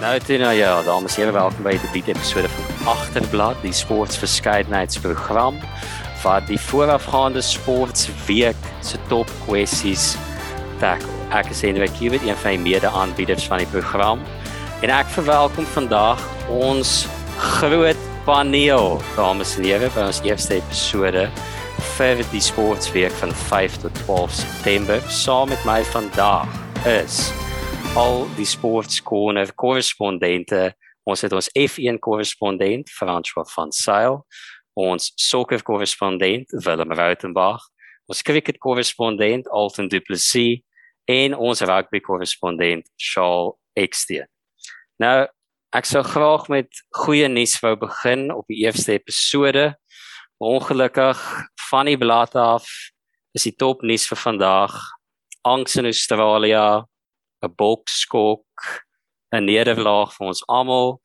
Nou toe nou ja, dames en here, welkom by die debuut episode van Agterblad, die sportverskeidenheidsprogram wat die voorafgaande sportweek se top kwessies tackle. Ek is Hendrik Kubit, een van die mede-aanbieders van die program. En ek verwelkom vandag ons groot paneel, dames en here, by ons eerste episode vir die sportweek van 5 tot 12 September. Saam met my vandag is al die sportskoner korrespondente. Ons het ons F1 korrespondent François van Sail, ons sokker korrespondent Willem Rautenbach, ons cricket korrespondent Alton Du Plessis en ons rugby korrespondent Charles Eksteen. Nou, ek sou graag met goeie nuus wou begin op die eerste episode. Ongelukkig van die blad af is die top nuus vir vandag angs in Australië 'n bokskok, 'n nederlaag vir ons almal.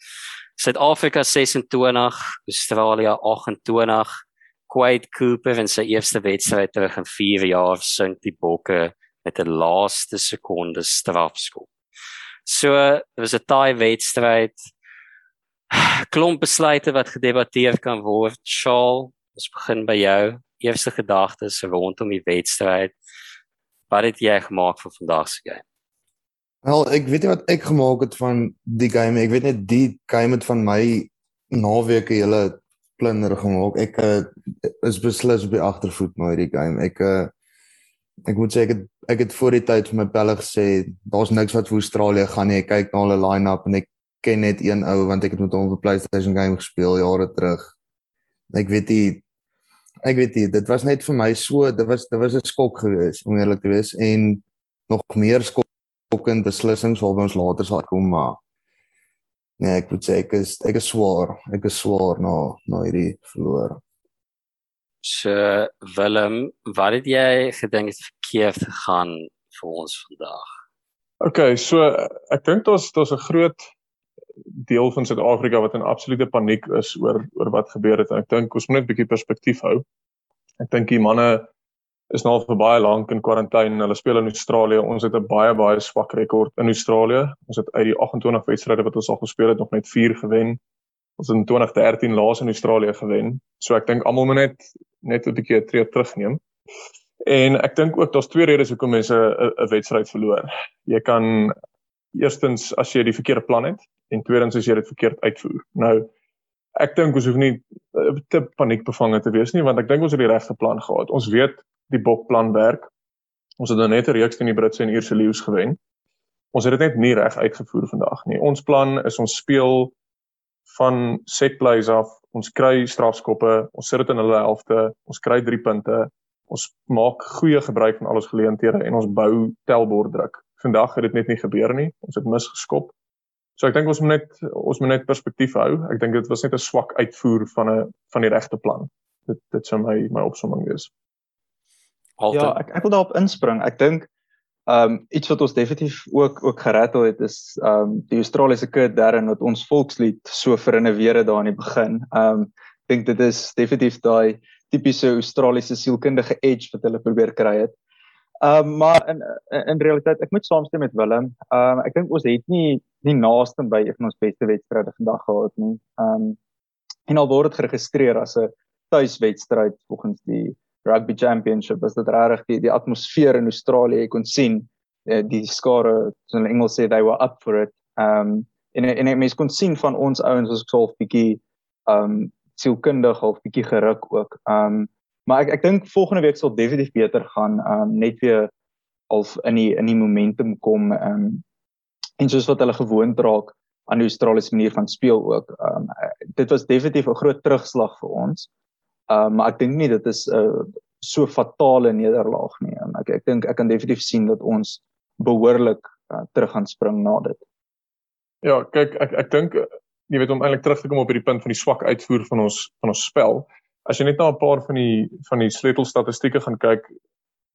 Suid-Afrika 26, Australië 28. Quade Cooper in sy eerste wedstryd terug in 4 jaar sink die bokke met 'n laaste sekonde strafskop. So, dit was 'n taai wedstryd. Klomp besluite wat gedebatteer kan word. Shaal, ons begin by jou. Eerste gedagtes rondom die wedstryd. Wat het jy gemaak vir vandag se game? Wel, ek weet nie wat ek gemaak het van die game. Ek weet net die game het van my naweek 'n hele plunder gemaak. Ek uh, is beslis op die agtervoet met hierdie game. Ek uh, ek moet sê ek het ek het voor die tyd vir my pelle gesê daar's niks wat vir Australië gaan nie. Ek kyk na hulle line-up en ek ken net een ou want ek het met hom op PlayStation game gespeel jare terug. Ek weet nie ek weet nie dit was net vir my so dit was dit was 'n skok geweest om eerlik te wees en nog meer skok skokkend beslissings waarby ons later sal kom maar nee ek moet sê ek is ek is swaar ek is swaar na na hierdie verloor. So Willem wat het jy gedink het verkeerd gegaan vir ons vandag? Okay so ek dink daar's daar's 'n groot deel van Suid-Afrika wat in absolute paniek is oor oor wat gebeur het. En ek dink ons moet net 'n bietjie perspektief hou. Ek dink die manne is nou vir baie lank in kwarantyne. Hulle speel in Australië. Ons het 'n baie baie swak rekord in Australië. Ons het uit die 28 wedstryde wat ons al gespeel het nog net 4 gewen. Ons het in 2013 laas in Australië gewen. So ek dink almal moet net net 'n bietjie tree terugneem. En ek dink ook daar's twee redes hoekom mense 'n wedstryd verloor. Jy kan eerstens as jy die verkeerde plan het en tweedens as jy dit verkeerd uitvoer. Nou ek dink ons hoef nie te paniekbevange te wees nie want ek dink ons het die regte plan gehad. Ons weet die bokplan werk. Ons het nou net 'n reeks teen die Britse en Ierse leeu's gewen. Ons het dit net nie reg uitgevoer vandag nie. Ons plan is ons speel van set plays af. Ons kry strafskoppe, ons sit dit in hulle helfte, ons kry 3 punte. Ons maak goeie gebruik van al ons geleenthede en ons bou telbord druk. Vandag het dit net nie gebeur nie. Ons het misgeskop. So ek dink ons moet net ons moet net perspektief hou. Ek dink dit was net 'n swak uitvoer van 'n van die regte plan. Dit dit sou my my opsomming wees. Halte. Ja, ek ek wil daarop inspring. Ek dink ehm um, iets wat ons definitief ook ook gerattel het is ehm um, die Australiese kit daarin wat ons volkslied so verinneweer het daar in die begin. Ehm um, ek dink dit is definitief daai tipiese Australiese sielkundige edge wat hulle probeer kry het. Ehm um, maar in in realiteit ek moet saamstem met Willem. Ehm um, ek dink ons het nie nie naaste by een van ons beste wedstryde vandag gehad nie. Ehm um, en al word dit geregistreer as 'n tuiswedstryd volgens die rugby championship was dit regtig die die atmosfeer in Australië jy kon sien die, die skare so in Engels sê they were up for it um en en mense kon sien van ons ouens was so 'n bietjie um sielkundig of bietjie geruk ook um maar ek ek dink volgende week sal definitief beter gaan um net weer of in die in die momentum kom um en soos wat hulle gewoond raak aan die Australiese manier van speel ook. Um dit was definitief 'n groot terugslag vir ons. Uh, maar ek dink nie dit is 'n uh, so fatale nederlaag nie. Um, ek ek dink ek kan definitief sien dat ons behoorlik uh, terug gaan spring na dit. Ja, kyk ek ek dink jy weet om eintlik terug te kom op hierdie punt van die swak uitvoer van ons van ons spel. As jy net na 'n paar van die van die sleutelstatistieke gaan kyk,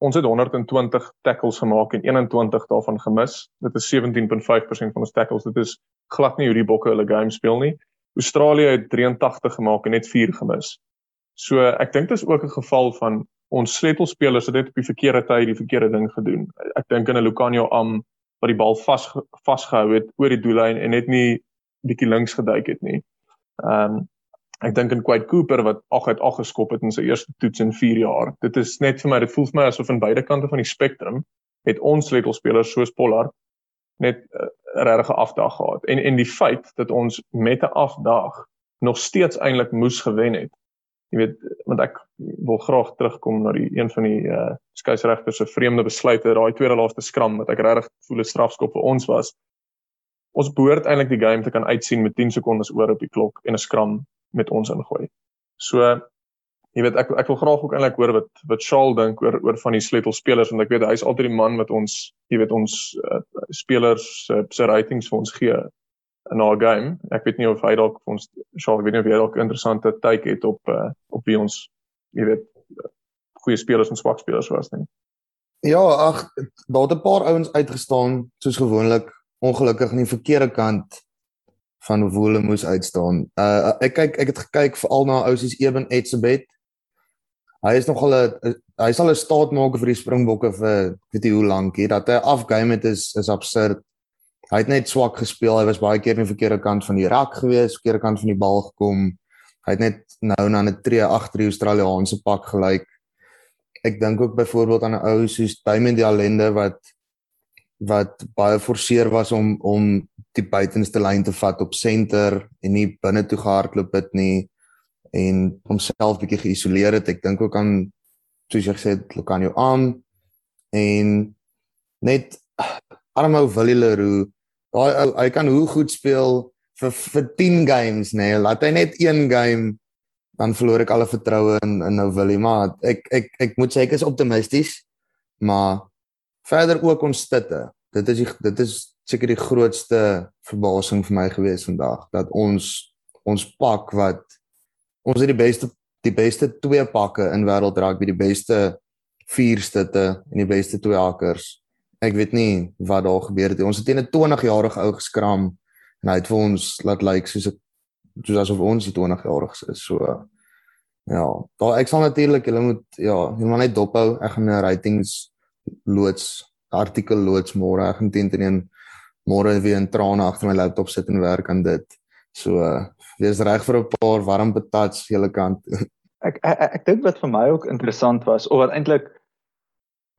ons het 120 tackles gemaak en 21 daarvan gemis. Dit is 17.5% van ons tackles. Dit is glad nie hoe die bokke hulle game speel nie. Australië het 83 gemaak en net 4 gemis. So ek dink dit is ook 'n geval van ons sleutelspelers het net op die verkeerde tyd die verkeerde ding gedoen. Ek dink in 'n Lucanio Am wat die bal vas vasgehou het oor die doellyn en net nie bietjie links geduik het nie. Ehm um, ek dink in Quite Cooper wat 8 uit 8 geskop het in sy eerste toets in 4 jaar. Dit is net vir my dit voel vir my asof aan beide kante van die spektrum het ons sleutelspelers soos Pollard net 'n uh, regte afdag gehad. En en die feit dat ons met 'n afdag nog steeds eintlik moes gewen het. Jy weet, want ek wil graag terugkom na die een van die uh skeieregters se vreemde besluite, daai tweede laaste skram wat ek regtig voel 'n strafskop vir ons was. Ons behoort eintlik die game te kan uitsien met 10 sekondes oor op die klok en 'n skram met ons ingooi. So jy weet ek ek wil graag ook eintlik hoor wat wat Shaal dink oor oor van die sleutelspelers want ek weet hy's altyd die man wat ons jy weet ons uh, spelers uh, se ratings vir ons gee in 'n game. Ek weet nie of hy dalk ons Shaal weet nie of hy dalk interessante take het op uh, op wie ons jy weet goeie spelers en swak spelers was nie. Ja, ag daar het 'n paar ouens uitgestaan soos gewoonlik ongelukkig aan die verkeerde kant van hoe hulle moes uitstaan. Uh ek kyk ek het gekyk veral na ou soos Eben Etzebeth hy is nogal 'n hy sal 'n staat maak vir die Springbokke vir weet jy hoe lank hier dat hy afgame het is is absurd. Hy het net swak gespeel. Hy was baie keer aan die verkeerde kant van die rak gewees, verkeerde kant van die bal gekom. Hy het net nou na 'n tree agter die Australiese pak gelyk. Ek dink ook byvoorbeeld aan 'n ou soos Diamond die Allende wat wat baie forceer was om om die buitenste lyn te vat op senter en nie binne toe gehardloop het nie en homself bietjie geïsoleer het. Ek dink ook aan soos jy gesê het, Lucanio aan en net armou Willie Leroux. Daai ou, hy kan hoe goed speel vir vir 10 games, nê. Nee. Laat hy net een game dan verloor ek alle vertroue in in nou Willie, maar ek ek ek moet sê ek is optimisties, maar verder ook ons stitte. Dit is die, dit is seker die grootste verbasing vir my gewees vandag dat ons ons pak wat ons het die beste die beste twee pakke in wêreld rugby, die beste vier stitte en die beste twee hakkers. Ek weet nie wat daar gebeur het nie. Ons het teen 'n 20-jarige ou geskram en hy het vir ons laat lyk like, soos 'n soos asof ons 20-jariges is. So ja, daar ek sal natuurlik hulle moet ja, jy moet net dophou. Ek gaan 'n ratings loods artikel loods môre. Ek gaan teen teen môre weer in trane agter my laptop sit en werk aan dit. So wees reg vir 'n paar warm patats aan julle kant. ek ek, ek dink wat vir my ook interessant was of wat eintlik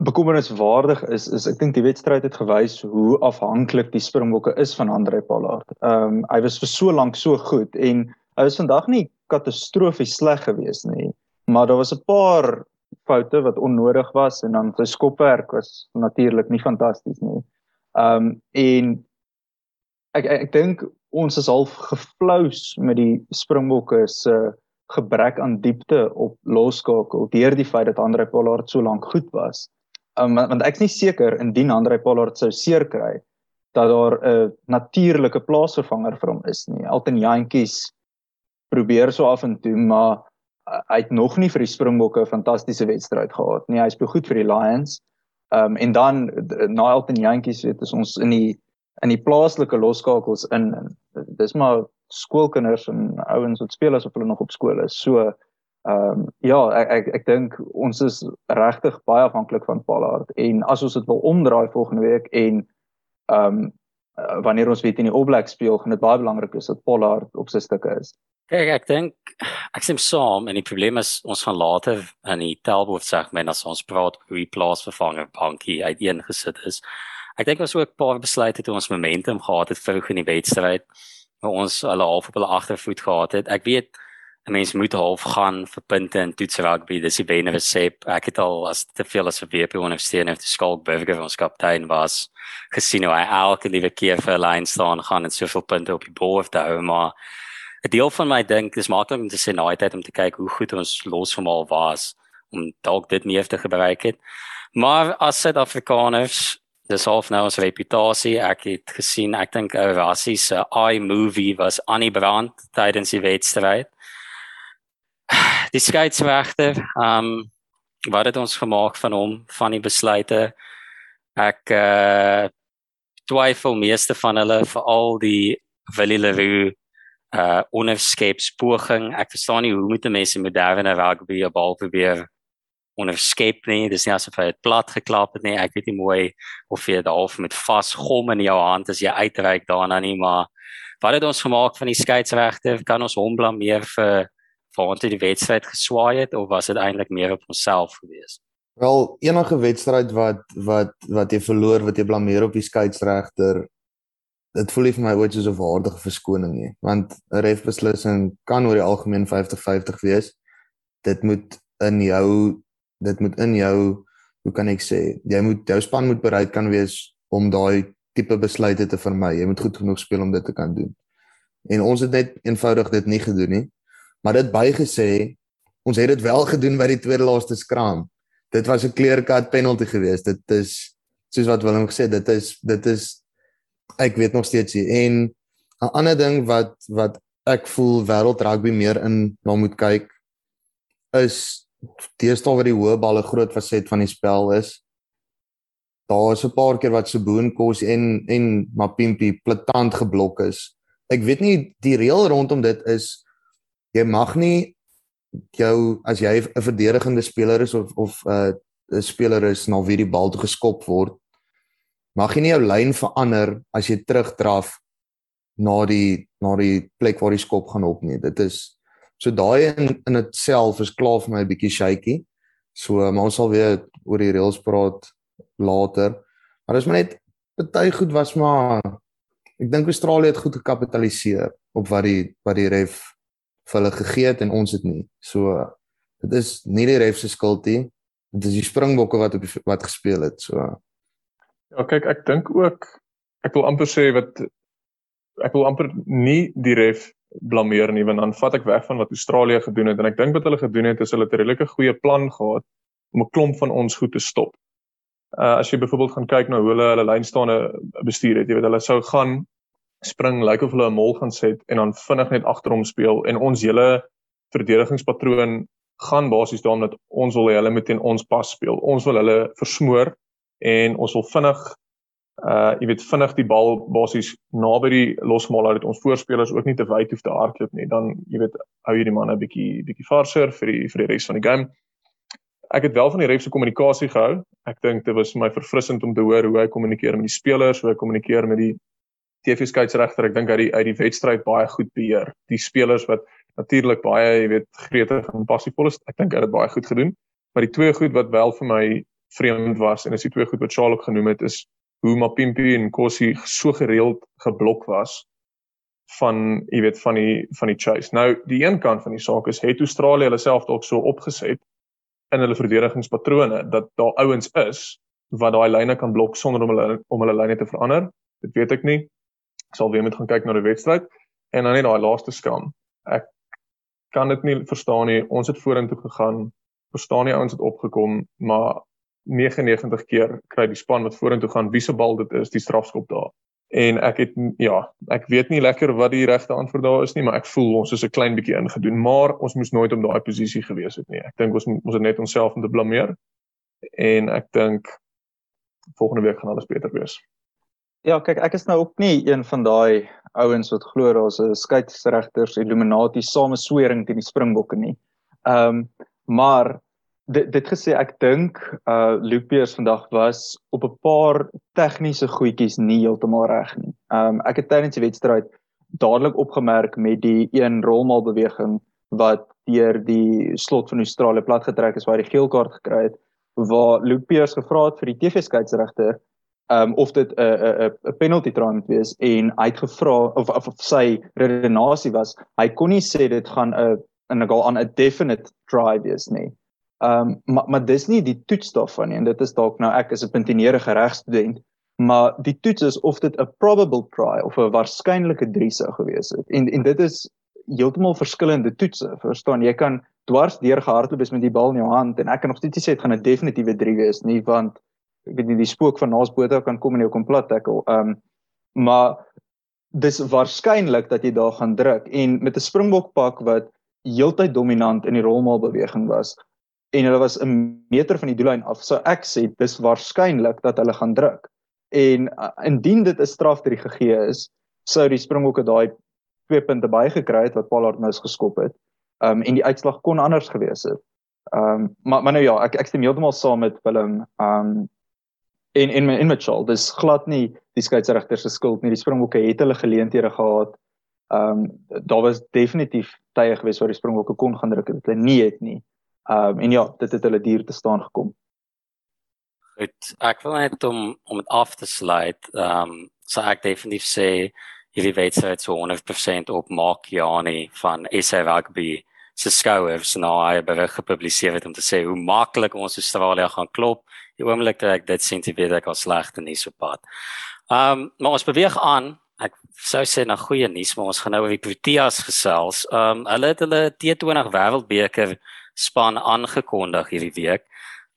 bekommerniswaardig is is ek dink die wedstryd het gewys hoe afhanklik die Springbokke is van Andre Pollard. Ehm um, hy was vir so lank so goed en hy was vandag nie katastrofies sleg geweest nie, maar daar was 'n paar foute wat onnodig was en dan sy skopwerk was natuurlik nie fantasties nie. Ehm um, en ek ek, ek dink ons is half geflous met die Springbokke se gebrek aan diepte op loskakel deur die feit dat Andre Pollard so lank goed was. Um, want ek's nie seker indien Andre Pollard sou seer kry dat daar 'n natuurlike plaasvervanger vir hom is nie. Alton Jantjies probeer so af en toe, maar uh, hy het nog nie vir die Springbokke 'n fantastiese wedstryd gehad nie. Hy speel goed vir die Lions. Um en dan na Alton Jantjies weet ons in die in die plaaslike loskakels in dis maar skoolkinders en ouens wat speel asof hulle nog op skool is. So ehm um, ja, ek ek ek dink ons is regtig baie afhanklik van Pollard en as ons dit wil omdraai volgende week en ehm um, wanneer ons weet in die All Blacks speel, gaan dit baie belangrik wees dat Pollard op sy stukke is. Kyk, ek dink ek stem saam en die probleem is ons gaan later in die Telbooth segment as ons praat wie plaasvervanger bankie uiteengesit is. Ek dink ons ook 'n paar besluite toe ons momentum gehad het vir in die wedstryd waar ons hulle half op hulle agtervoet gehad het. Ek weet 'n mens moet half gaan vir punte in toets rugby. Dis die bene resep. Ek het al as te veel as 'n WP ondersteun het die skalk burger ons kaptein was gesien hoe hy elke liewe keer vir 'n lyn staan gaan en soveel punte op die bord hou maar 'n deel van my dink dis maklik om te sê nou tyd om te kyk hoe goed ons losvermaal was om dalk dit meer te gebruik het. Maar as Suid-Afrikaners dis half nou ons reputasie. Ek het gesien, ek dink ou Rassie se iMovie was aan die brand tydens die wedstryd. Die skeieregter, ehm um, wat het ons gemaak van hom van die besluite? Ek uh twyfel meeste van hulle vir al die Willie Leroux uh onefscapes poging. Ek verstaan nie hoe moet mense moderne rugby op bal probeer onderskep nie. Dis nie asof hy dit plat geklap het nie. Ek weet nie mooi of jy half met vas gom in jou hand as jy uitreik daarna nie, maar wat het ons gemaak van die skeieregter? Kan ons hom blameer vir wat die wedstryd geswaai het of was dit eintlik meer op onsself gewees? Wel, enige wedstryd wat wat wat jy verloor, wat jy blameer op die skeieregter, dit voel nie vir my ooit soos 'n waardige verskoning nie, want 'n ref beslissing kan oor die algemeen 50-50 wees. Dit moet in jou dit moet in jou hoe kan ek sê jy moet jou span moet bereid kan wees om daai tipe besluite te vermy jy moet goed genoeg speel om dit te kan doen en ons het net eenvoudig dit nie gedoen nie maar dit bygesê ons het dit wel gedoen by die tweede laaste skraam dit was 'n clear cut penalty geweest dit is soos wat Willem gesê dit is dit is ek weet nog steeds nie en 'n ander ding wat wat ek voel wêreld rugby meer in na moet kyk is teestal wat die hoë balle groot faset van die spel is. Daar is 'n paar keer wat Seboon kos en en Mapimpi platant geblok is. Ek weet nie die reël rondom dit is jy mag nie jou as jy 'n verdedigende speler is of of 'n uh, speler is na wie die bal toe geskop word mag jy nie jou lyn verander as jy terugdraf na die na die plek waar die skop gaan op nie. Dit is So daai in in itself is klaar vir my 'n bietjie shaky. So maar ons sal weer oor die reels praat later. Maar dis maar net party goed was maar ek dink Australië het goed gekapitaliseer op wat die wat die ref vir hulle gegee het en ons het nie. So dit is nie die ref se skuld nie. Dit is die Springbokke wat op wat gespeel het. So Ja, kyk, ek dink ook ek wil amper sê wat ek wil amper nie die ref blameer nie want dan vat ek weg van wat Australië gedoen het en ek dink wat hulle gedoen het is hulle het 'n redelike goeie plan gehad om 'n klomp van ons goed te stop. Uh as jy byvoorbeeld gaan kyk na hoe hulle hulle lynstaande bestuur het, jy weet hulle sou gaan spring lyk like of hulle 'n mol gaan set en dan vinnig net agterom speel en ons hele verdedigingspatroon gaan basies daarom dat ons wil hê hulle moet teen ons pas speel. Ons wil hulle versmoor en ons wil vinnig uh jy weet vinnig die bal basies naby die losmaal dat ons voorspelers ook nie te wyd hoef te hardloop nie dan jy weet hou jy die manne bietjie bietjie varser vir die vir die res van die game. Ek het wel van die ref se kommunikasie gehou. Ek dink dit was vir my verfrissend om te hoor hoe hy kommunikeer met die spelers, hoe hy kommunikeer met die TV skeieregter. Ek dink hy uit die wedstryd baie goed beheer. Die spelers wat natuurlik baie jy weet gretig en passievol is, ek dink hy het dit baie goed gedoen. Maar die twee goed wat wel vir my vreemd was en is die twee goed wat Charlotte genoem het is hoe Mapimpi en Kossie so gereeld geblok was van jy weet van die van die chase. Nou die een kant van die saak is het Australië hulle self dalk so opgeset in hulle verdedigingspatrone dat daar ouens is wat daai lyne kan blok sonder om hulle om hulle lyne te verander. Dit weet ek nie. Ek sal weer moet gaan kyk na die wedstryd en dan net daai laaste skam. Ek kan dit nie verstaan nie. Ons het vorentoe gegaan. Verstaan nie ouens het opgekom, maar 99 keer kry die span wat vorentoe gaan wie se bal dit is die strafskop daar. En ek het ja, ek weet nie lekker wat die regte antwoord daar is nie, maar ek voel ons is 'n klein bietjie ingedoen, maar ons moes nooit op daai posisie gewees het nie. Ek dink ons ons het net onsself om te blameer. En ek dink volgende week gaan alles beter wees. Ja, kyk, ek is nou ook nie een van daai ouens wat glo daar's 'n skeieregters Illuminati sameswering teen die Springbokke nie. Ehm um, maar dit dit gesê ek dink uh Luke Pierce vandag was op 'n paar tegniese goedjies nie heeltemal reg nie. Um ek het tydens die wedstryd dadelik opgemerk met die een rolmaal beweging wat deur die slot van Australië plat getrek is waar hy die geel kaart gekry het waar Luke Pierce gevra het vir die TV skeieregter um of dit 'n 'n 'n penalty try moet wees en hy het gevra of, of of sy redenasie was hy kon nie sê dit gaan 'n 'n goal on a definite try wees nie. Um, maar maar dis nie die toets daarvan nie en dit is dalk nou ek is 'n puntenerige regstudent maar die toets is of dit 'n probable try of 'n waarskynlike 3 sou gewees het en en dit is heeltemal verskillende toetse verstaan jy kan dwars deur gehardloop met die bal in jou hand en ek kan nog steeds sê dit gaan 'n definitiewe 3 wees nie want ek weet nie die spook van naasbote kan kom en jou kom plat tackle ehm um, maar dis waarskynlik dat jy daar gaan druk en met 'n springbok pak wat heeltyd dominant in die rolmaal beweging was en hulle was 'n meter van die doellyn af. So ek sê dis waarskynlik dat hulle gaan druk. En uh, indien dit 'n strafdrie gegee is, sou die Springbokke daai twee punte bygekry het wat Pollard mis geskop het. Um en die uitslag kon anders gewees het. Ehm um, maar maar nou ja, ek ek stem heeltemal saam met Willem. Ehm en en in Mitchell, dis glad nie die skeieregter se skuld nie. Die Springbokke het hulle geleenthede gehad. Ehm um, daar was definitief tye gewees waar die Springbokke kon gaan druk het, hulle nie het nie. Ehm um, en ja, dit het hulle duur te staan gekom. Goed, ek wil net om om dit af te sluit. Ehm um, so ek definitief sê hierdie wedstryd so 100% op Mark Jani van SA Rugby se skouers nou hy het gepubliseer het om te sê hoe maklik ons Australië gaan klop. Die oomblik dat ek dit sien weet ek al slegte nuus op pad. Ehm um, maar ons beweeg aan. Ek sou sê na goeie nuus, maar ons gaan nou oor die Proteas gesels. Ehm um, hulle het hulle T20 Wêreldbeker span aangekondig hierdie week.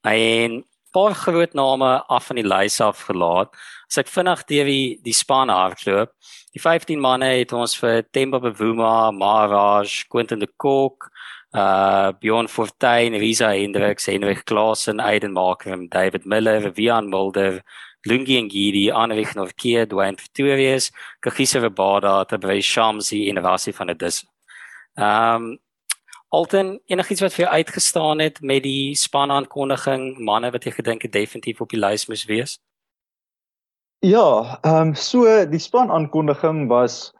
En paar groot name af van die lys af gelaat. As ek vinnig deur die die span hardloop, die 15 manne het ons vir Temba Bavuma, Maharaj, Quentin de Kock, uh Bjorn Fortuin, Risa Hendricks, Henrik Klaasen, Aiden Markram, David Miller, Vian Mulder, Lungi Ngidi, Anrich Norkeer, Dwayne Pretorius, Kagisa Rabada, Tabrei Shamsi en Rasi van der Dis. Um Alten enigiets wat vir jou uitgestaan het met die span aankondiging, manne wat jy gedink het definitief op die lys moes wees? Ja, ehm um, so die span aankondiging was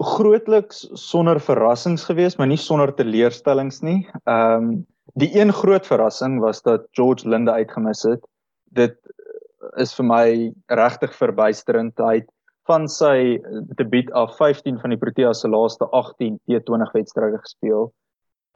grootliks sonder verrassings geweest, maar nie sonder teleurstellings nie. Ehm um, die een groot verrassing was dat George Linde uitgemis het. Dit is vir my regtig verbuisterend. Hy het van sy debuut af 15 van die Proteas se laaste 18 T20 wedstryde gespeel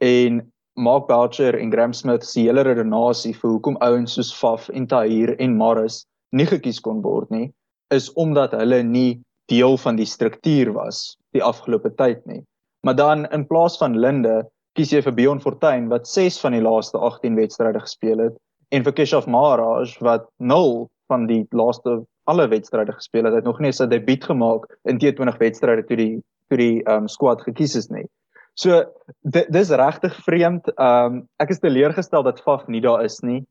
en Mark Boucher en Graham Smith se hele redenasie vir hoekom ouens soos Faf en Tahir en Morris nie gekies kon word nie is omdat hulle nie deel van die struktuur was die afgelope tyd nie. Maar dan in plaas van Linde kies jy vir Bjorn Fortuin wat 6 van die laaste 18 wedstryde gespeel het en vir Keshav Maharaj wat 0 van die laaste alle wedstryde gespeel het. Hy het nog nie sy debuut gemaak in T20 wedstryde toe die toe die um, squad gekies is nie. So dis regtig vreemd. Um, ek is teleurgestel dat Faf nie daar is nie.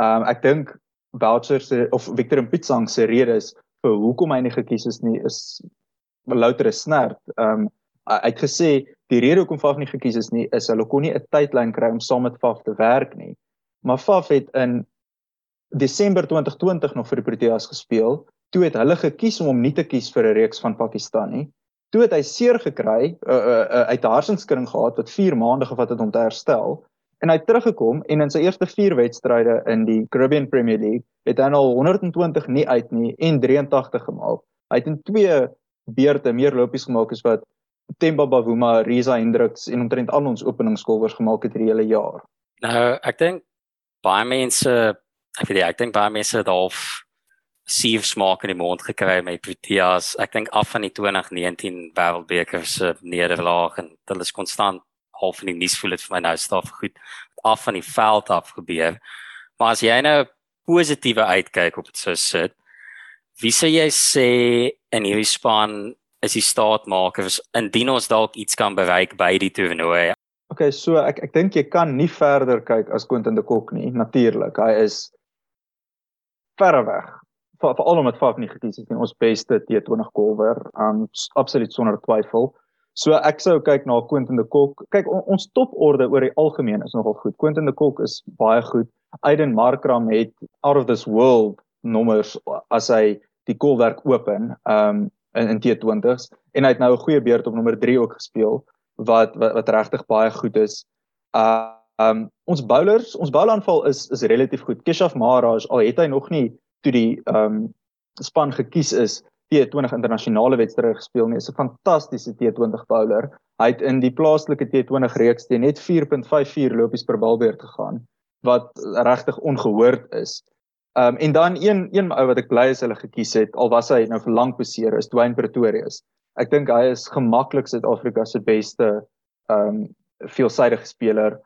Um, ek dink Boucher se of Victor Mpitsang se redes vir hoekom hy nie gekies is nie is louter 'n snert. Ehm um, hy het gesê die rede hoekom Faf nie gekies is nie is hulle kon nie 'n tydlyn kry om saam met Faf te werk nie. Maar Faf het in Desember 2020 nog vir die Proteas gespeel. Toe het hulle gekies om hom nie te kies vir 'n reeks van Pakistan nie toe het hy seer gekry, uh, uh, uh, uit 'n hartsenskudding gehad wat 4 maande gevat het om te herstel. En hy het teruggekom en in sy eerste 4 wedstryde in die Caribbean Premier League het hy al 120 nie uit nie en 83 gemaak. Hy het in twee beurte meer lopies gemaak as wat Temba Bavuma, Risa Hendricks en omtrent al ons openingskolwers gemaak het hierdie hele jaar. Nou, ek dink baie mense, ek weet jy, ek dink baie mense het half suur smaak in die mond gekry met Proteas. Ek dink af van die 2019 Wêreldbeker se nederlaag en hulle is konstant half in die nuus voel dit vir my nou staf goed af van die veld af gebeur. Maar as jy nou positiewe uitkyk op dit sou sit, wie sê jy sê in hierdie span is die staatmakers indien ons dalk iets kan bereik by die toernooi? Okay, so ek ek dink jy kan nie verder kyk as Quentin de Kock nie, natuurlik. Hy is verre weg veral omdat Faf nie gekies is nie ons beste T20 golfer um absoluut sonder twyfel. So ek sou kyk na Quentin de Kock. Kyk on, ons toporde oor die algemeen is nogal goed. Quentin de Kock is baie goed. Aiden Markram het out of this world nommers as hy die golfwerk open um in, in T20s en hy het nou 'n goeie beurt op nommer 3 ook gespeel wat wat, wat regtig baie goed is. Uh um ons bowlers, ons bowlaanval is is relatief goed. Keshav Maharaj al het hy nog nie toe die um, span gekies is T20 internasionale wedstryde gespeel nie. Is 'n fantastiese T20 bowler. Hy het in die plaaslike T20 reeks teen net 4.54 lopies per balbeurt gegaan wat regtig ongehoord is. Ehm um, en dan een een ou wat ek bly is hulle gekies het al was hy nou vir lank beseer is Dwayne Pretorius. Ek dink hy is gemaklik Suid-Afrika se beste ehm um, veelsidige speler.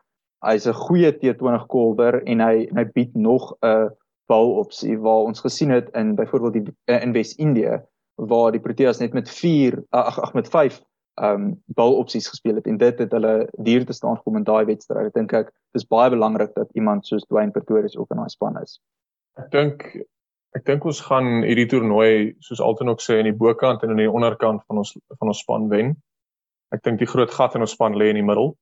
Hy's 'n goeie T20 kolwer en hy hy bied nog 'n bouopsie waar ons gesien het in byvoorbeeld die in Wes-Indië waar die Proteas net met 4 ag ag met 5 ehm um, bouopsies gespeel het en dit het hulle duur te staan gekom in daai wedstryd. Ek dink ek dis baie belangrik dat iemand soos Dwayne Pretorius ook in daai span is. Ek dink ek dink ons gaan hierdie toernooi soos altyd ook sê in die bokant en in die onderkant van ons van ons span wen. Ek dink die groot gat in ons span lê in die middel.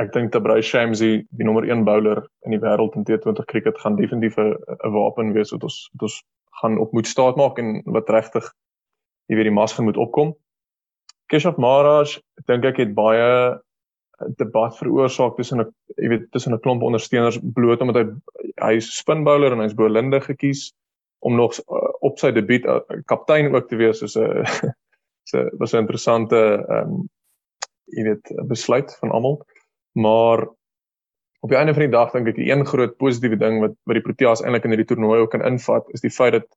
ek dink Tabray Shamsi, die nommer 1 bowler in die wêreld in T20 cricket gaan definitief 'n wapen wees wat ons wat ons gaan op moet staat maak en wat regtig jy weet die mas gaan moet opkom. Keshav Maharaj, dink ek het baie debat veroorsaak tussen 'n jy weet tussen 'n klomp ondersteuners bloot omdat hy hy is spin bowler en hy's Bolinde gekies om nog uh, op sy debuut uh, kaptein ook te wees soos 'n so was 'n interessante ehm um, jy weet besluit van almal maar op die einde van die dag dink ek die een groot positiewe ding wat wat die Proteas eintlik in hierdie toernooi ook kan invat is die feit dat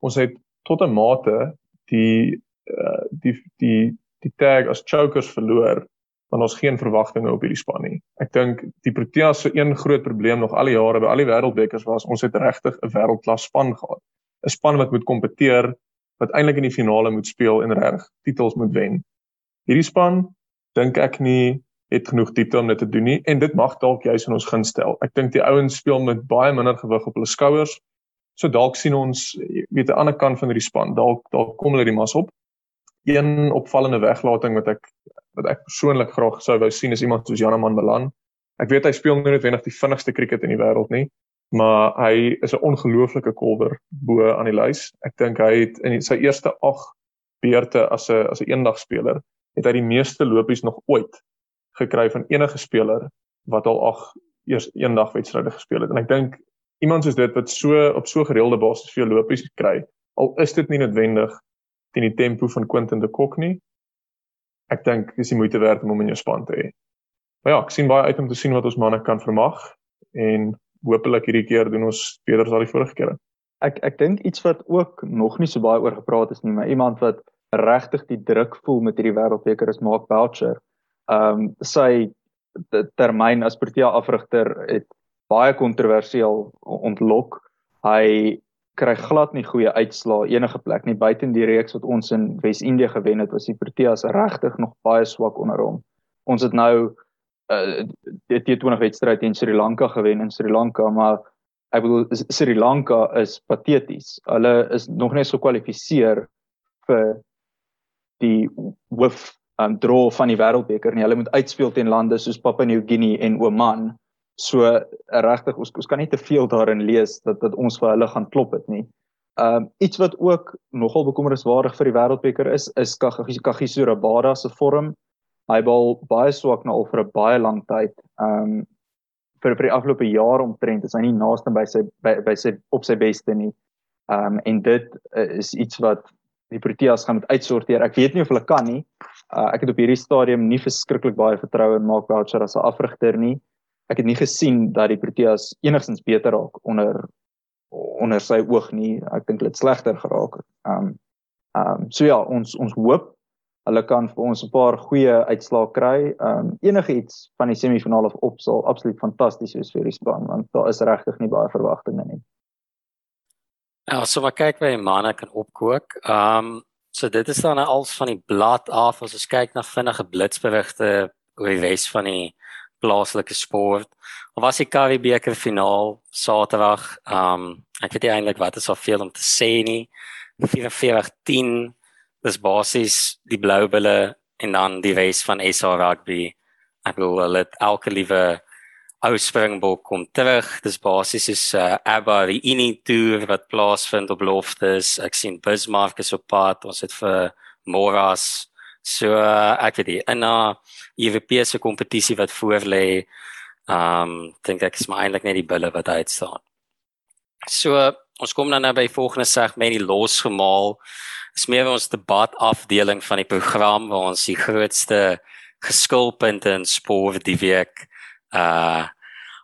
ons het tot 'n mate die uh, die die die tag as chokers verloor want ons geen verwagtinge op hierdie span nie. Ek dink die Proteas se een groot probleem nog al die jare by al die wêreldbekers was ons het regtig 'n wêreldklas span gehad. 'n Span wat moet kompeteer, wat eintlik in die finale moet speel en reg titels moet wen. Hierdie span dink ek nie het genoeg diepte om dit te doen nie en dit mag dalk juis in ons gun stel. Ek dink die ouens speel met baie minder gewig op hulle skouers. So dalk sien ons weet 'n ander kant van hierdie span. Dalk dalk kom hulle die mas op. Een opvallende weglating wat ek wat ek persoonlik graag sou wou sien is iemand soos Janaman Malan. Ek weet hy speel nie noodwendig die vinnigste cricket in die wêreld nie, maar hy is 'n ongelooflike kolwer bo aan die lys. Ek dink hy het in sy eerste 8 beurte as 'n as 'n eendagspeler het hy die meeste lopies nog ooit gekry van enige speler wat al 8 eers eendagwedstryde gespeel het. En ek dink iemand soos dit wat so op so gereelde basis veel lopies kry, al is dit nie noodwendig teen die tempo van Quentin de Kock nie, ek dink dis die moeite werd om hom in jou span te hê. Maar ja, ek sien baie uit om te sien wat ons manne kan vermag en hopelik hierdie keer doen ons beter as al die vorige kere. Ek ek dink iets wat ook nog nie so baie oor gepraat is nie, maar iemand wat regtig die druk voel met hierdie wêreldbeker is Mark Boucher. Ehm um, sy termyn as Protea afrigter het baie kontroversieel ontlok. Hy kry glad nie goeie uitslae enige plek nie buite in die reeks wat ons in Wes-Indië gewen het was die Proteas regtig nog baie swak onder hom. Ons het nou uh, die T20 wedstryd teen Sri Lanka gewen in Sri Lanka, maar ek bedoel Sri Lanka is pateties. Hulle is nog net so kwalifiseer vir die hoof um, draw van die wêreldbeker nie. Hulle moet uitspeel teen lande soos Papua New Guinea en Oman So regtig ons ons kan nie te veel daarin lees dat dat ons vir hulle gaan klop dit nie. Um, iets wat ook nogal bekommerniswaardig vir die wêreldbeker is is Kagiso Rabada se vorm. Hy bal baie swak nou al vir 'n baie lang tyd. Um, vir vir die afgelope jaar omtrent is hy nie naaste by sy by, by sy op sy beste nie. Um, en dit uh, is iets wat die Proteas gaan moet uitsorteer. Ek weet nie of hulle kan nie. Uh, ek het op hierdie stadium nie verskriklik baie vertroue in Mark Boucher as 'n afrigter nie ek het nie gesien dat die Proteas enigstens beter raak onder onder sy oog nie. Ek dink dit slegter geraak. Ehm um, ehm um, so ja, ons ons hoop hulle kan vir ons 'n paar goeie uitslae kry. Ehm um, enige iets van die semifinale of op sal absoluut fantasties wees vir die span want daar is regtig nie baie verwagtinge nie. Ja, so wat kyk by manne kan opkook. Ehm um, so dit is dan als van die blad af as ons kyk na vinnige blitsberigte oor die res van die plaaslike sport. Of was die Karibeker finaal Saterdag. Um ek weet nie eintlik wat is al veel om te sê nie. 44-10 dis basies die blou bulle en dan die res van SA rugby. Ek wil hulle elke liewe ou springbok kom terug. Dis basies is uh, ABBA die Ini tour wat plaasvind op Loftus. Ek sien Bismarck is op pad. Ons het vir Moras So uh, ek weet nie in 'n Europese kompetisie wat voor lê, um, dink ek is maar eintlik net die bulle wat uit staan. So uh, ons kom dan nou by volgende segment die losgemaal. Dis meer ons debat afdeling van die program waar ons die grootste geskilpunte in sport die week uh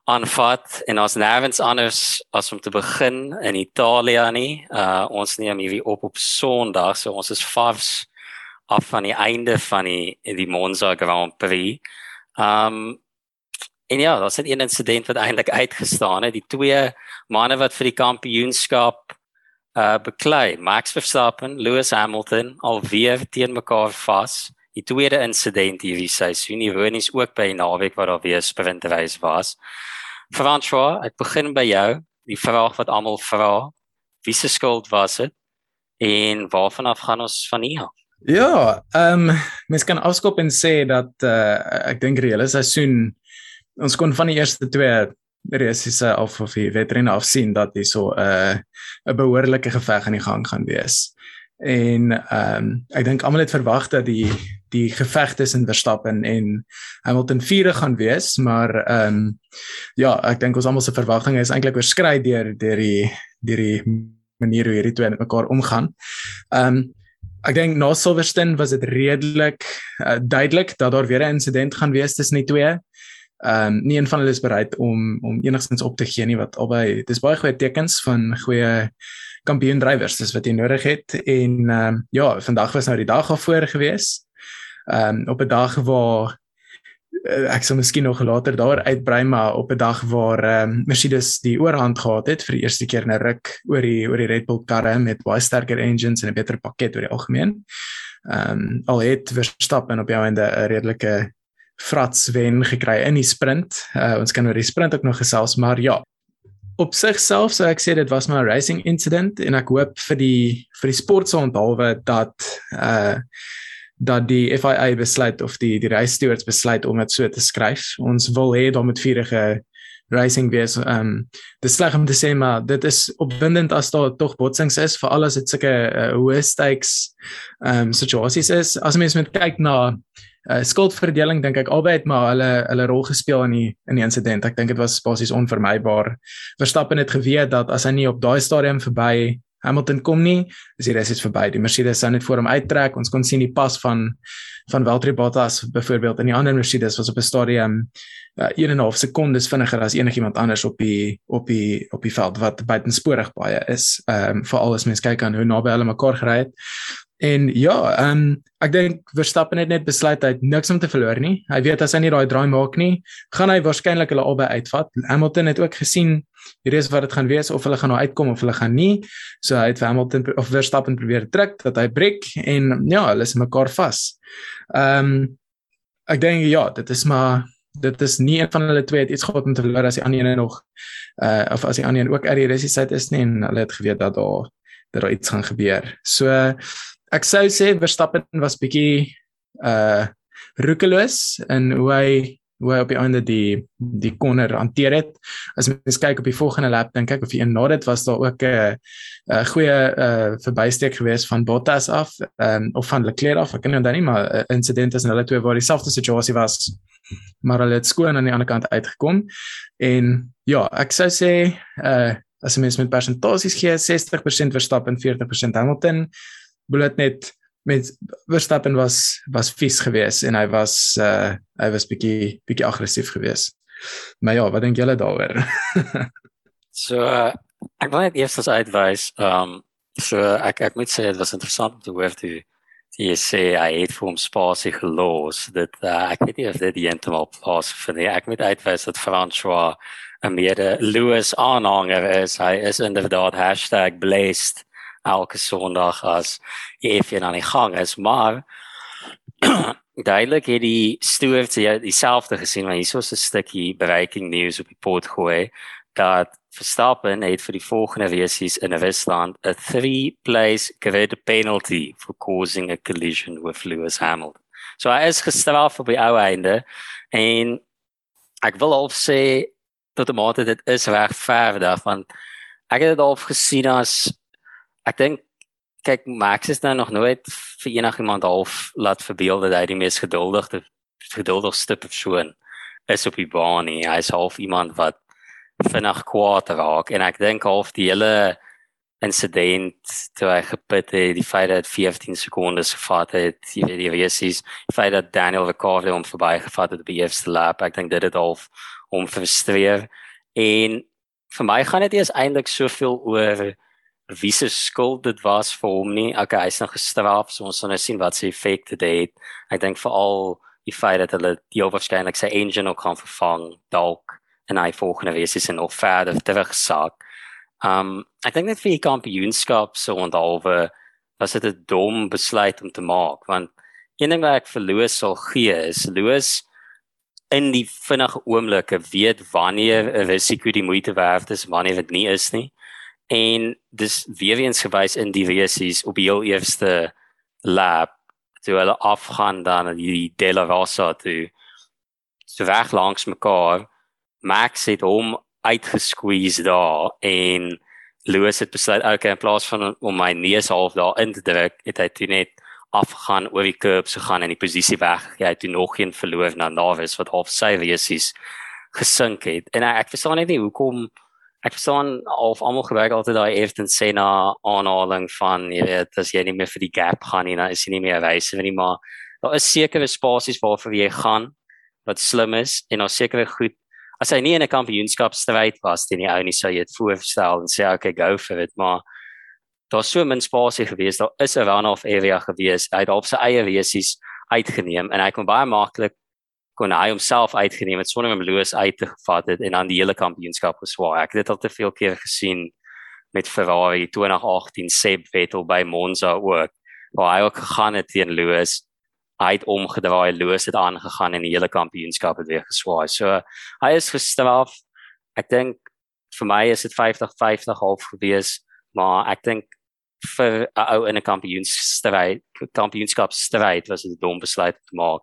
aanvat en ons nêrens anders as om te begin in Italië nie. Uh ons neem hierdie op op Sondag, so ons is vars af van die einde van die die Monza Grand Prix. Um en ja, daar's 'n insident wat eintlik uitgestaan het, die twee manne wat vir die kampioenskap uh beklei, Max Verstappen, Lewis Hamilton alweer teen mekaar vas. Die tweede insident hierdie seisoen, ironies ook by naweek waar daar weer sprintreis was. François, ek begin by jou. Die vraag wat almal vra, wie se skuld was dit? En waarvan af gaan ons van hier? Ja, ehm um, mens kan afskop en sê dat uh, ek dink die hele seisoen ons kon van die eerste twee resiese af of die wedrenne af sien dat hier so 'n uh, 'n behoorlike geveg aan die gang gaan wees. En ehm um, ek dink almal het verwag dat die die geveg tussen Verstappen en Hamilton vierde gaan wees, maar ehm um, ja, ek dink ons almal se verwagtinge is eintlik oorskry deur deur die deur die manier hoe hierdie twee met mekaar omgaan. Ehm um, ek dink na Silverstone was dit redelik uh, duidelik dat daar weer 'n insident gaan wees tussen die twee. Ehm um, nie een van hulle is bereid om om enigstens op te gee nie wat albei dis baie goeie tekens van goeie kampioen drywers dis wat jy nodig het. En ehm um, ja vandag was nou die dag daarvoor gewees ehm um, op 'n dag waar uh, ek sou miskien nog later daar uitbrei maar op 'n dag waar ehm um, Mercedes die oorhand gehad het vir die eerste keer 'n ruk oor die oor die Red Bull karre met baie sterker engines en 'n beter pakket oor die algemeen ehm um, al het Verstappen op jou einde 'n redelike frats wen gekry in die sprint. Uh, ons kan oor die sprint ook nog gesels, maar ja. Op sigself sou ek sê dit was maar 'n racing incident en ek hoop vir die vir die sport se onthaalwe dat uh dat die FIA besluit of die die race stewards besluit om dit so te skryf. Ons wil hê daar moet vierige racing wees. Ehm um, dis sleg om te sê maar dit is opwindend as daar tog botsings is vir al as dit sulke uh, hoë stakes ehm um, situasies is. As mens met kyk na uh, skuldverdeling dink ek albei het maar hulle hulle rol gespeel in die in die insident. Ek dink dit was basies onvermybaar. Verstappen het geweet dat as hy nie op daai stadium verby Hamilton kom nie, is die res is verby. Die Mercedes sou net voor hom uittrek. Ons kon sien die pas van van Valtteri Bottas byvoorbeeld in die ander Mercedes was op 'n stadium uh, 1 en 'n half sekondes vinniger as enigiemand anders op die op die op die veld wat buitensporig baie is. Ehm um, veral as mens kyk aan hoe naby hulle mekaar gery het. En ja, ehm um, ek dink Verstappen het net besluit hy het niks om te verloor nie. Hy weet as hy nie daai draai maak nie, gaan hy waarskynlik hulle albei uitvat. Hamilton het ook gesien hier is wat dit gaan wees of hulle gaan nou uitkom of hulle gaan nie. So hy het Hamilton of Verstappen probeer druk dat hy breek en ja, hulle is mekaar vas. Ehm um, ek dink ja, dit is maar dit is nie een van hulle twee het iets gehad om te verloor as die ander een nog uh of as die ander een ook uit die resisie is nie en hulle het geweet dat daar dat daar iets gaan gebeur. So ek sou sê Verstappen was bietjie uh roekeloos in hoe hy hoe hy op die einde die die corner hanteer het. As mens kyk op die volgende lap dink ek of hy na dit was daar ook 'n 'n goeie uh verbysteek gewees van Bottas af um, of van Leclerc af. Ek kan nie onthou nie maar 'n insident tussen hulle twee waar dieselfde situasie was maar hulle het skoon aan die ander kant uitgekom. En ja, ek sou sê uh as mens met persentasies gee 60% Verstappen 40% Hamilton bullet net met Verstappen was was vies geweest en hy was uh hy was bietjie bietjie aggressief geweest. Maar ja, wat dink julle daaroor? so uh, ek wil net eers as uitwys um so ek ek moet sê dit was interessant om te hoor toe jy sê hy het vir hom spasie gelos dit uh, ek weet nie of dit eendag pas vir nie ek moet uitwys dat François 'n meer Lewis aanhanger is hy is inderdaad #blessed elke Sondag as F1 aan die gang is, maar duidelik het die stewards dieselfde gesien, maar hier is 'n stukkie breaking news op die pot gooi dat Verstappen het vir die volgende resies in Rusland 'n 3 place grid penalty for causing a collision with Lewis Hamilton. So hy is gestraf op die ou einde en ek wil al sê tot 'n mate dit is regverdig want ek het dit al gesien as ek dink kyk Max is nou nog nooit vir enigiemand half laat verbeel dat hy die mees geduldigste geduldigste persoon is op die baan nie. Hy is half iemand wat vinnig kwaad raak en ek dink half die hele incident toe hy gepit het, die feit dat 15 sekondes gevat het, die die reisies, die feit dat Daniel Ricciardo hom verbygevat het op die eerste lap, ek dink dit het half hom frustreer en vir my gaan dit eers eintlik soveel oor wie se skuld dit was vir hom nie. Okay, hy's nog gestraf, so ons sal nou sien wat se effek dit het. Ek dink veral die feit dat hulle die waarskynlik sy engine ook kan vervang dalk en hy volgende wees is en nog verder terugsak. Um ek dink net vir die kampioenskap so onthaalwe was dit 'n dom besluit om te maak want een ding wat ek verloor sal gee is Louis in die vinnige oomblikke weet wanneer 'n risiko die moeite werd is wanneer dit nie is nie en dis weer eens gewys in die resies op die heel eerste lap toe hulle afgaan dan die Della Rosa toe. So reg langs mekaar Max het hom uitgesqueeze daar en Lewis het besluit okay in plaas van om my neus half daar in te druk het hy toe net afgaan oor die curbs gegaan en die posisie weg hy het toe nog een verloor na Navis wat half sy resies gesink het. En ek verstaan net nie hoekom ek verstaan of almal gebruik altyd daai Ayrton Senna aanhaling van jy weet as jy nie meer vir die gap gaan nie dan is jy nie meer reise nie maar daar is sekere spasies waarvoor jy gaan wat slim is en daar sekere goed. As hy nie in 'n kampioenskapstryd was teen die ou nie sou jy dit voorstel en sê okay go for it maar daar's so min spasie gewees. Daar is 'n runoff area gewees. Hy het op sy eie resies uitgeneem en hy kon baie maklik kon hy homself uitgeneem het sonder om Lewis uit te gevat het en dan die hele kampioenskap geswaai. Ek het dit al te veel keer gesien met Ferrari 2018 Seb Vettel by Monza ook waar hy ook gegaan het teen Lewis. Hy het omgedraai, Lewis het aangegaan en die hele kampioenskap het weer geswaai. So hy is gestraf. Ek dink vir my is dit 50-50 half gewees, maar ek dink vir 'n ou in 'n kampioenstryd kampioenskapstryd was dit 'n dom besluit te maak.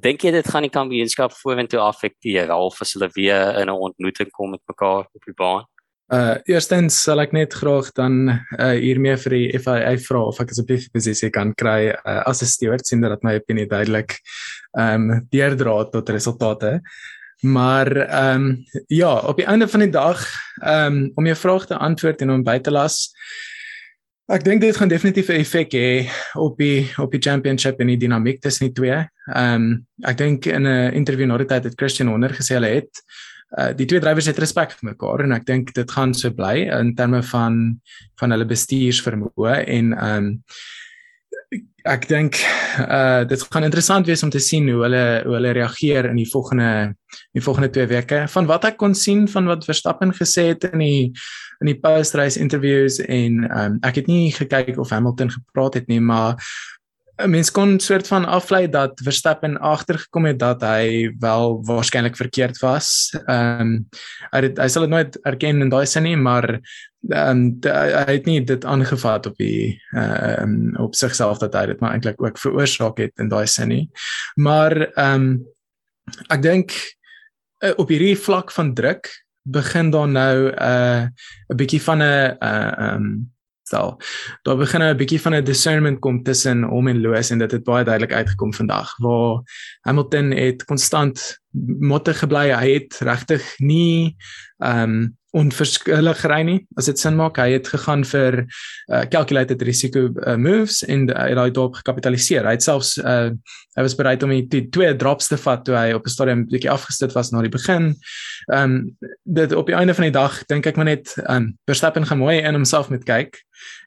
Dink jy dit gaan die kampioenskap vorentoe affekteer of as hulle weer in 'n ontmoeting kom met mekaar op die baan? Uh eerstens sal ek net graag dan uh hiermee vir die FIA vra of ek asseblief posisie kan kry uh, as 'n steward sien dat my opinie duidelik ehm um, deurdra tot resultate. Maar ehm um, ja, op die einde van die dag ehm um, om jou vraag te antwoord en om by te las Ek dink dit gaan definitief 'n effek hê op die op die championship en die dinamiek tussen die twee. Ehm um, ek dink in 'n interview na die tyd het Christian Horner gesê hulle het uh, die twee drywers het respek vir mekaar en ek dink dit gaan so bly in terme van van hulle bestuursvermoë en ehm um, ek dink uh dit gaan interessant wees om te sien hoe hulle hoe hulle reageer in die volgende die volgende 2 weke. Van wat ek kon sien van wat Verstappen gesê het in die in die post-race interviews en um, ek het nie gekyk of Hamilton gepraat het nie, maar 'n mens kon soort van aflei dat Verstappen agtergekom het dat hy wel waarskynlik verkeerd was. Ehm um, hy het, hy sal dit nooit erken in daai sin nie, maar um, hy het nie dit aangevat op die ehm um, op sigself dat hy dit maar eintlik ook veroorsaak het in daai sin nie. Maar ehm um, ek dink uh, op hierdie vlak van druk begin daar nou 'n uh, 'n bietjie van 'n 'n uh, um stel. Daar begin nou 'n bietjie van 'n discernment kom tussen hom en Lewis en dit het baie duidelik uitgekom vandag waar Hamilton het konstant motte gebly. Hy het regtig nie um onverskillig ry nie as dit sin maak hy het gegaan vir uh, calculated risiko uh, moves en hy het daai dorp gekapitaliseer hy het selfs uh, hy was bereid om die, twee drops te vat toe hy op 'n stadium bietjie afgestit was na die begin ehm um, dit op die einde van die dag dink ek maar net um, Verstappen gaan mooi in homself met kyk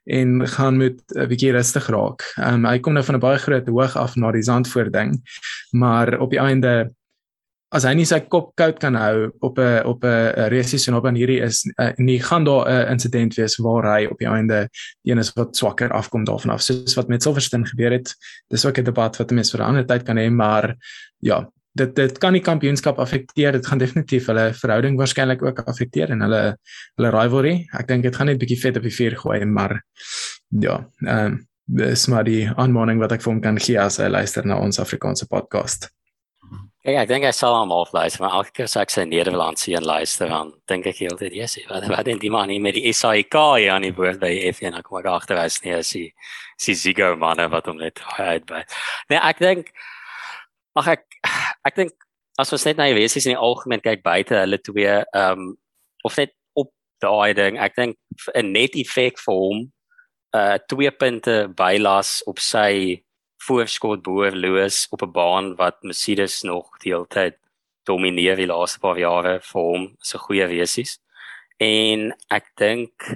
en gaan met 'n uh, bietjie rustig raak ehm um, hy kom nou van 'n baie groot hoog af na die Zandvoort ding maar op die einde as hy nie sy kop koud kan hou op 'n op 'n resies en op aan hierdie is uh, nie gaan daar 'n insident wees waar hy op die einde een is wat swakker afkom daarvan af. Soos wat met Silverstone gebeur het dis ook 'n debat wat mense vir 'n ander tyd kan hê maar ja dit dit kan die kampioenskap affekteer. Dit gaan definitief hulle verhouding waarskynlik ook affekteer en hulle hulle rivalry. Ek dink dit gaan net bietjie vet op die vuur gooi maar ja ehm um, dis maar die aanmoediging wat ek vir hom kan gee as hy luister na ons Afrikaanse podcast Kijk, ik denk hij zal allemaal afluisteren, maar elke keer als ik zijn Nederlandse en luister, dan denk ik heel tijd, yes, wat, wat in die man niet met die SAIK hier aan die boord bij F1, dan kom ik achteruit neer, is die, is die Zigo mannen wat om dit uit bij. Nee, ik denk, mag ik, ik denk, als we net naar je wees is in het algemeen, kijk, buiten hulle twee, um, of net op de ding, ik denk, een net effect voor hem, uh, twee punten bijlas op zijn voorskot Lewis op 'n baan wat Mercedes nog die hele tyd domineer die laaste paar jare vir hom so goeie wesies. En ek dink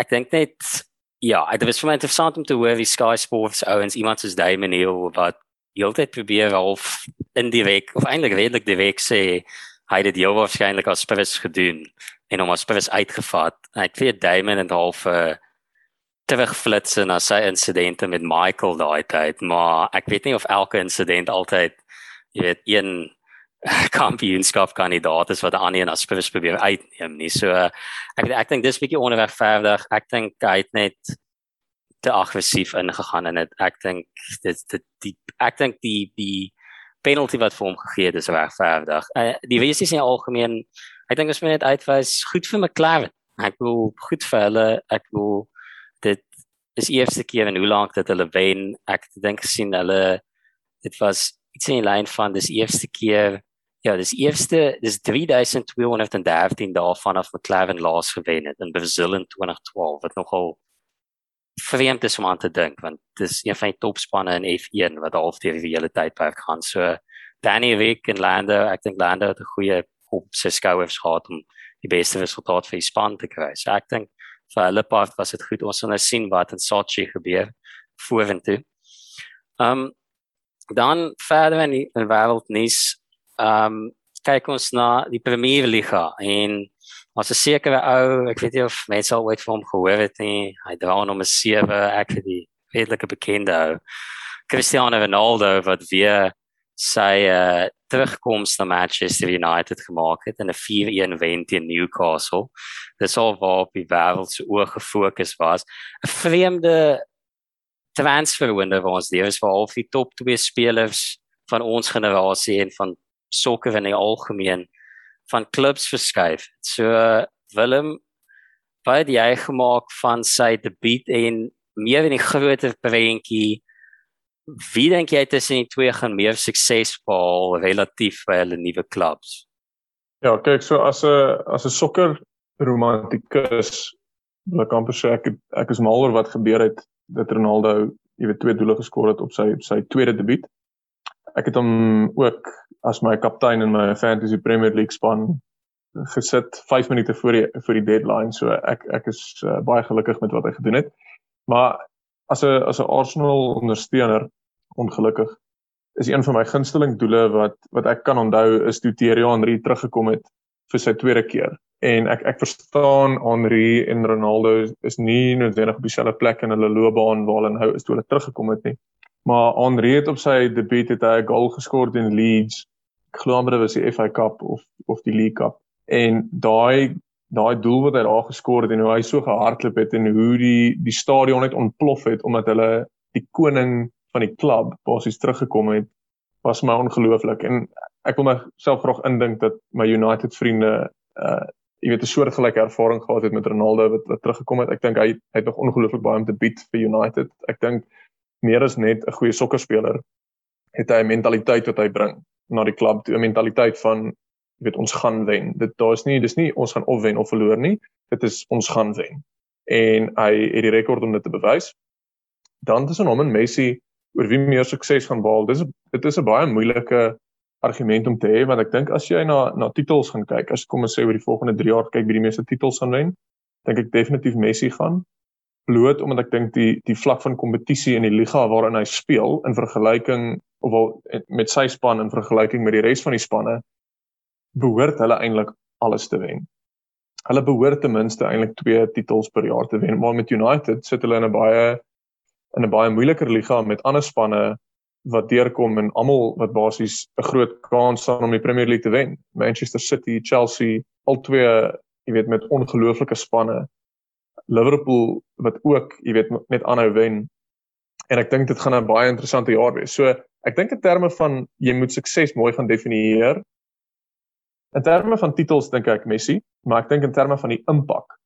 ek dink net ja, dit was vir my interessant om te hoor wie Sky Sports ouens iemand soos Damon Hill wat die hele tyd probeer half in die week of eintlik redelik die week sê hy het dit heel waarskynlik as spurs gedoen en hom as spurs uitgevat. Ek weet Damon en half 'n uh, terugflitsen na sy insidente met Michael daai tyd, maar ek weet nie of elke insident altyd jy weet een kampioenskap kandidaat is wat 'n ander as spurs probeer uitneem nie. So ek ek dink dis bietjie onregverdig. Ek dink hy het net te aggressief ingegaan en dit ek dink dit dit die ek dink die die penalty wat vir hom gegee het is regverdig. Uh, die wees is in algemeen ek dink as mens net uitwys goed vir McLaren. Ek wil goed vir hulle ek wil is eerste keer in hoe lank dat hulle wen. Ek dink gesien hulle dit was iets in die lyn van dis eerste keer ja, dis eerste dis 3213 dae vanaf McLaren laas gewen het in Brazil in 2012 wat nogal vreemd is om aan te dink want dis een van die topspanne in F1 wat half deur die hele tydperk gaan. So Danny Rick en Lando, ek dink Lando het 'n goeie op sy skouers gehad om die beste resultaat vir die span te kry. So ek dink vir hulle part was dit goed. Ons sal nou sien wat in Sochi gebeur vorentoe. Um, dan verder in die wêreldnuus, ehm um, kyk ons na die Premier Liga en was 'n sekere ou, ek weet nie of mense al ooit van hom gehoor het nie. Hy dra nommer 7, ek het die redelike bekende. Cristiano Ronaldo wat weer sy uh, terugkoms na Manchester United gemaak het in 'n 4-1 wen teen Newcastle. Dis al waar op die wêreld se oë gefokus was. 'n Vreemde transfer window ons die is vir al die top 2 spelers van ons generasie en van sokker in die algemeen van klubs verskuif. So Willem baie die hy gemaak van sy debuut en meer in die groter prentjie. Wie dink jy tussen die twee gaan meer sukses behaal relatief by hulle nuwe klubs? Ja, kyk, so as 'n as 'n sokker romantikus wil ek amper sê ek ek is mal oor wat gebeur het dat Ronaldo, jy weet, twee doele geskor het op sy op sy tweede debuut. Ek het hom ook as my kaptein in my fantasy Premier League span gesit 5 minute voor die voor die deadline so ek ek is uh, baie gelukkig met wat hy gedoen het. Maar as 'n as 'n Arsenal ondersteuner ongelukkig is een van my gunsteling doele wat wat ek kan onthou is toe Thierry Henry teruggekom het vir sy tweede keer. En ek ek verstaan Henry en Ronaldo is nie noodwendig op dieselfde plek in hulle loopbaan waar hulle nou is toe hulle teruggekom het nie. Maar Henry het op sy debuut het hy 'n goal geskor teen Leeds ek glo maar dit was die FA Cup of of die League Cup en daai daai doel wat hy daar geskor het en hoe hy so gehardloop het en hoe die die stadion net ontplof het omdat hulle die koning van die klub basies teruggekom het was my ongelooflik en ek wil myself graag indink dat my United vriende uh jy weet 'n soortgelyke ervaring gehad het met Ronaldo wat wat teruggekom het. Ek dink hy, hy het nog ongelooflik baie om te bied vir United. Ek dink meer as net 'n goeie sokkerspeler het hy 'n mentaliteit wat hy bring na die klub toe 'n mentaliteit van jy weet ons gaan wen. Dit daar's nie dis nie ons gaan of wen of verloor nie. Dit is ons gaan wen. En hy het die rekord om dit te bewys. Dan tussen hom en Messi oor wie meer sukses gaan behaal. Dis dit is 'n baie moeilike argument om te hê want ek dink as jy na na titels gaan kyk, as kom ons sê oor die volgende 3 jaar kyk wie die meeste titels gaan wen, dink ek definitief Messi gaan bloot omdat ek dink die die vlak van kompetisie in die liga waarin hy speel in vergelyking of wel met sy span in vergelyking met die res van die spanne behoort hulle eintlik alles te wen. Hulle behoort ten minste eintlik twee titels per jaar te wen, maar met United sit hulle in 'n baie in 'n baie moeiliker liga met ander spanne wat deurkom en almal wat basies 'n groot kans staan om die Premier League te wen. Manchester City, Chelsea, al twee, jy weet, met ongelooflike spanne. Liverpool wat ook, jy weet, net aanhou wen. En ek dink dit gaan 'n baie interessante jaar wees. So Ek dink in terme van jy moet sukses mooi gaan definieer. In terme van titels dink ek Messi, maar ek dink in terme van die impak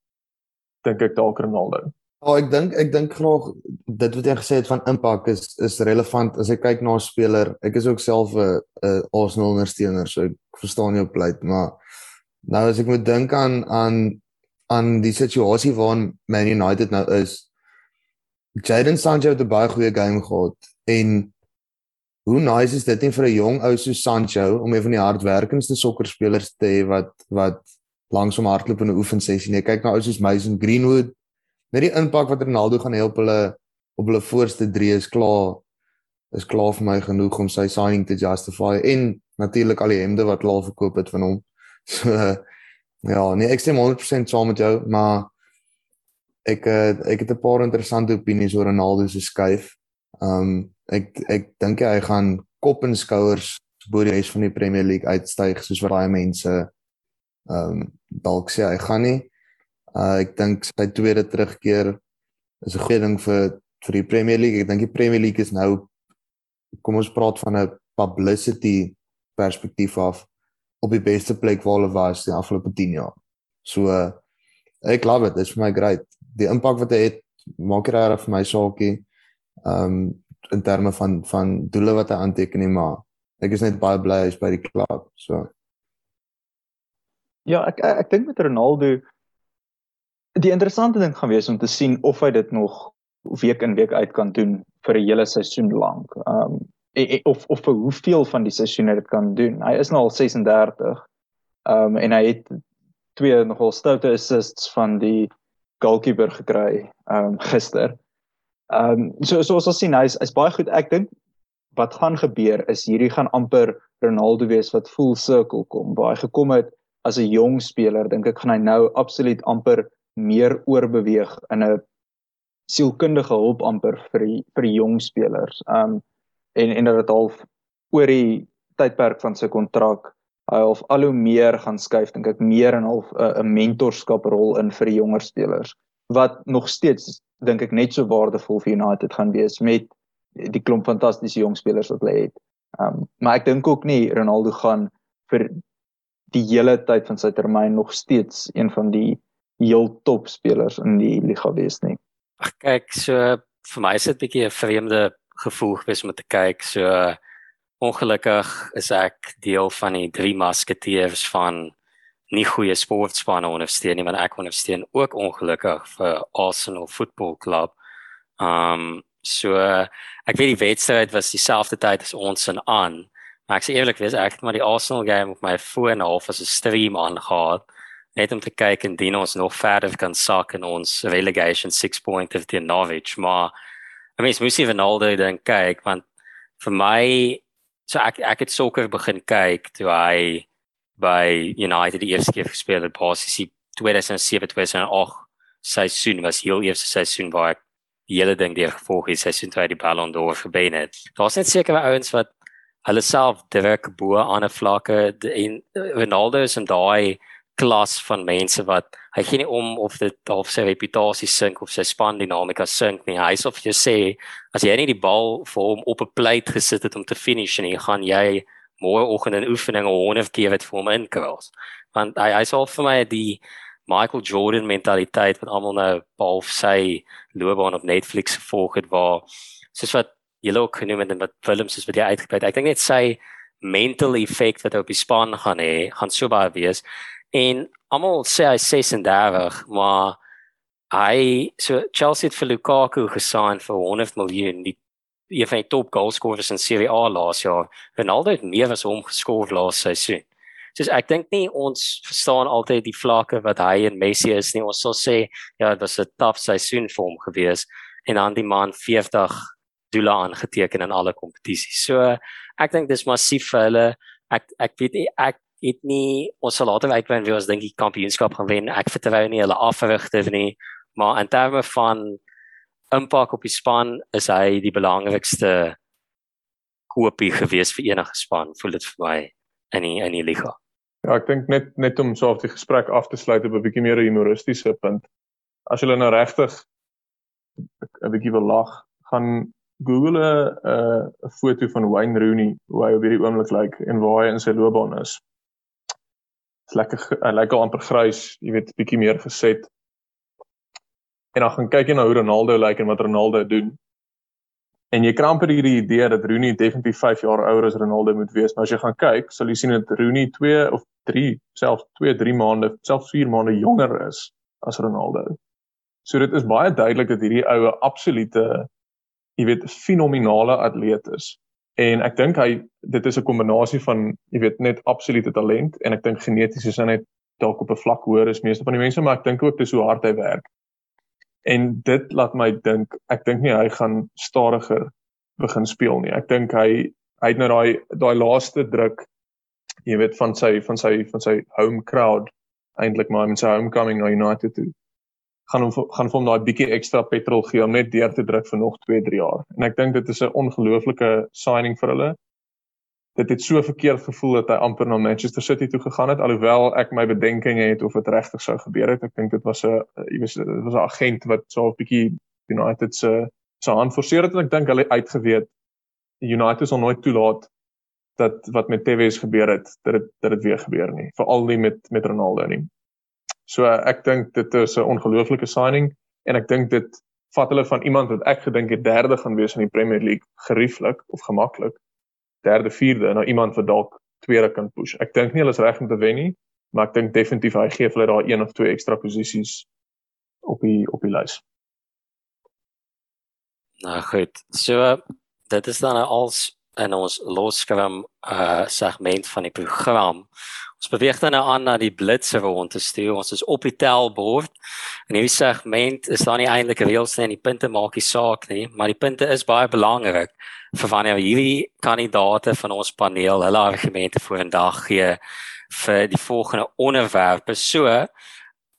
dink ek dalk Ronaldo. Ja, oh, ek dink ek dink graag dit wat jy gesê het van impak is is relevant as ek kyk na 'n speler. Ek is ook self 'n 'n Arsenal ondersteuner, so ek verstaan jou pleit, maar nou as ek moet dink aan aan aan die situasie waarin Man United nou is. Jadon Sancho het 'n baie goeie game gehad en Hoe nice is dit nie vir 'n jong ou so Sancho om een van die hardwerkendste sokkerspelers te hê wat wat langsom hardloop in 'n oefensessie. Jy kyk na ou soos Mason Greenwood. Net die impak wat Ronaldo gaan help hulle op hulle voorste drie is klaar is klaar vir my genoeg om sy signing te justify en natuurlik al die hemde wat al verkoop het van hom. So ja, nee, ek stem 100% saam met jou, maar ek eh, ek het 'n paar interessante opinies oor Ronaldo se skuif. Um ek ek dink hy gaan kop en skouers bo die res van die Premier League uitstyg soos wat baie mense ehm um, dalk sê hy gaan nie. Uh ek dink sy tweede terugkeer is 'n goeie ding vir vir die Premier League. Ek dink die Premier League is nou kom ons praat van 'n publicity perspektief af op die beste plek waar hulle was die afgelope 10 jaar. So uh, ek love it. Dit is vir my great. Die impak wat hy het maak reg vir my saakie. Ehm um, in terme van van doele wat hy aanteken nie, maar ek is net baie bly hy's by die klub. So Ja, ek ek, ek dink met Ronaldo die interessante ding gaan wees om te sien of hy dit nog week in week uit kan doen vir 'n hele seisoen lank. Ehm um, of of vir hoeveel van die seisoene dit kan doen. Hy is nou al 36. Ehm um, en hy het twee nogal stoute assists van die goalkeeper gekry ehm um, gister. Ehm um, so so ons sal sien hy's hy's baie goed. Ek dink wat gaan gebeur is hierdie gaan amper Ronaldo wees wat full circle kom. Waar hy gekom het as 'n jong speler, dink ek gaan hy nou absoluut amper meer oorbeweeg in 'n sielkundige hulp amper vir die, vir die jong spelers. Ehm um, en en dat dit half oor die tydperk van sy kontrak hy half al hoe meer gaan skuif dink ek meer en half 'n uh, mentorskap rol in vir die jonger spelers wat nog steeds dink ek net so waardevol vir United gaan wees met die klomp fantastiese jong spelers wat hulle het. Um maar ek dink ook nie Ronaldo gaan vir die hele tyd van sy termyn nog steeds een van die heel top spelers in die liga wees nie. Ag kyk, so vir my is dit 'n bietjie 'n vreemde gevoel gewees om te kyk. So ongelukkig is ek deel van die drie musketeers van nie goeie sportspanne ondersteun nie, want ek ondersteun ook ongelukkig vir Arsenal Football Club. Um so ek weet die wedstryd was dieselfde tyd as ons in aan. Maar ek sê eerlik wees ek het maar die Arsenal game op my foon half as 'n stream aangehad net om te kyk en dien ons nog verder kan sak in ons relegation 6 point of the Norwich maar I mean, moes jy Ronaldo dan kyk want vir my so ek ek het sokker begin kyk toe hy by United die eerste keer gespeel het basies 2007-2008 seisoen was heel eerste seisoen waar ek die hele ding deur gevolg het seisoen toe hy die Ballon d'Or gewen het. Daar's net sekere ouens wat hulle self direk bo aan 'n vlakke en Ronaldo is in daai klas van mense wat hy gee nie om of dit of sy reputasie sink of sy span dinamika sink nie. Hy sê of jy sê as jy nie die bal vir hom op 'n plate gesit het om te finish jy gaan jy môre oggend in oefening 100 keer wat vir hom inkros. Want hy hy sê vir my die Michael Jordan mentaliteit wat almal nou behalf sy loopbaan op Netflix gevolg het waar soos wat julle ook genoem het en wat films is wat jy uitgebrei het. Ek dink net sy mental effect wat op die span gaan hê, gaan so baie wees. En almal sê hy 36, maar hy so Chelsea het vir Lukaku gesign vir 100 miljoen. Die een van die top goalscorers in Serie A laas jaar. Ronaldo het meer as hom geskor laas seisoen. So ek dink nie ons verstaan altyd die vlakke wat hy en Messi is nie. Ons sal sê ja, dit was 'n taaf seisoen vir hom gewees en dan die man 40 doele aangeteken in alle kompetisies. So ek dink dis massief vir hulle. Ek ek weet nie ek het nie ons sal later uitwyn wie ons dink die kampioenskap gaan wen. Ek vertrou nie hulle afrigter nie, maar in terme van impak op die span is hy die belangrikste koopie gewees vir enige span, voel dit vir my in die in die liga. Ja, ek dink net net om so op die gesprek af te sluit op 'n bietjie meer humoristiese punt. As jy nou regtig 'n bietjie wil lag, gaan Google 'n 'n foto van Wayne Rooney hoe hy op hierdie oomblik lyk en waar hy in sy loopbaan is lekker hy lyk al amper grys, jy weet, bietjie meer geset. En dan gaan kyk jy na hoe Ronaldo lyk en wat Ronaldo doen. En jy kry amper hierdie idee dat Rooney definitief 5 jaar ouer as Ronaldo moet wees, maar as jy gaan kyk, sal jy sien dat Rooney 2 of 3, selfs 2, 3 maande, selfs 4 maande jonger is as Ronaldo. So dit is baie duidelik dat hierdie oue absolute jy weet fenominale atleet is. En ek dink hy dit is 'n kombinasie van jy weet net absolute talent en ek dink geneties is hy net dalk op 'n vlak hoër as meeste van die mense, maar ek dink ook dis hoe hard hy werk. En dit laat my dink ek dink nie hy gaan stadiger begin speel nie. Ek dink hy hy het nou daai daai laaste druk jy weet van sy van sy van sy home crowd eintlik maar met sy homecoming na United toe gaan hom gaan vir hom daai bietjie ekstra petrol gee om net deur te druk vir nog 2, 3 jaar. En ek dink dit is 'n ongelooflike signing vir hulle. Dit het so verkeerd gevoel dat hy amper na Manchester City toe gegaan het alhoewel ek my bedenkinge het of dit regtig sou gebeur het. Ek dink dit was 'n jy weet dit was 'n agent wat so 'n bietjie United se so aan forceer dit en ek dink hulle uitgeweet United sal nooit toelaat dat wat met Tevez gebeur het dat dit dat dit weer gebeur nie veral nie met met Ronaldo nie. So ek dink dit is 'n ongelooflike signing en ek dink dit vat hulle van iemand wat ek gedink het derde gaan wees in die Premier League gerieflik of gemaklik derde vierde na iemand wat dalk tweede kan push. Ek dink nie hulle is reg om te wen nie, maar ek dink definitief hy gee hulle daai een of twee ekstra posisies op die op die lys. Nou goed. So dit is dan als in ons loskram uh segment van die program. Ons beweeg dan nou aan na die blitse rond te stuur. Ons is op die tellbord. En hierdie segment is dan nie eintlik reëls nie, die punte maak nie saak nie, maar die punte is baie belangrik vir wanneer hierdie kandidaate van ons paneel hulle argumente voor 'n dag gee vir die volgende onderwerpe. So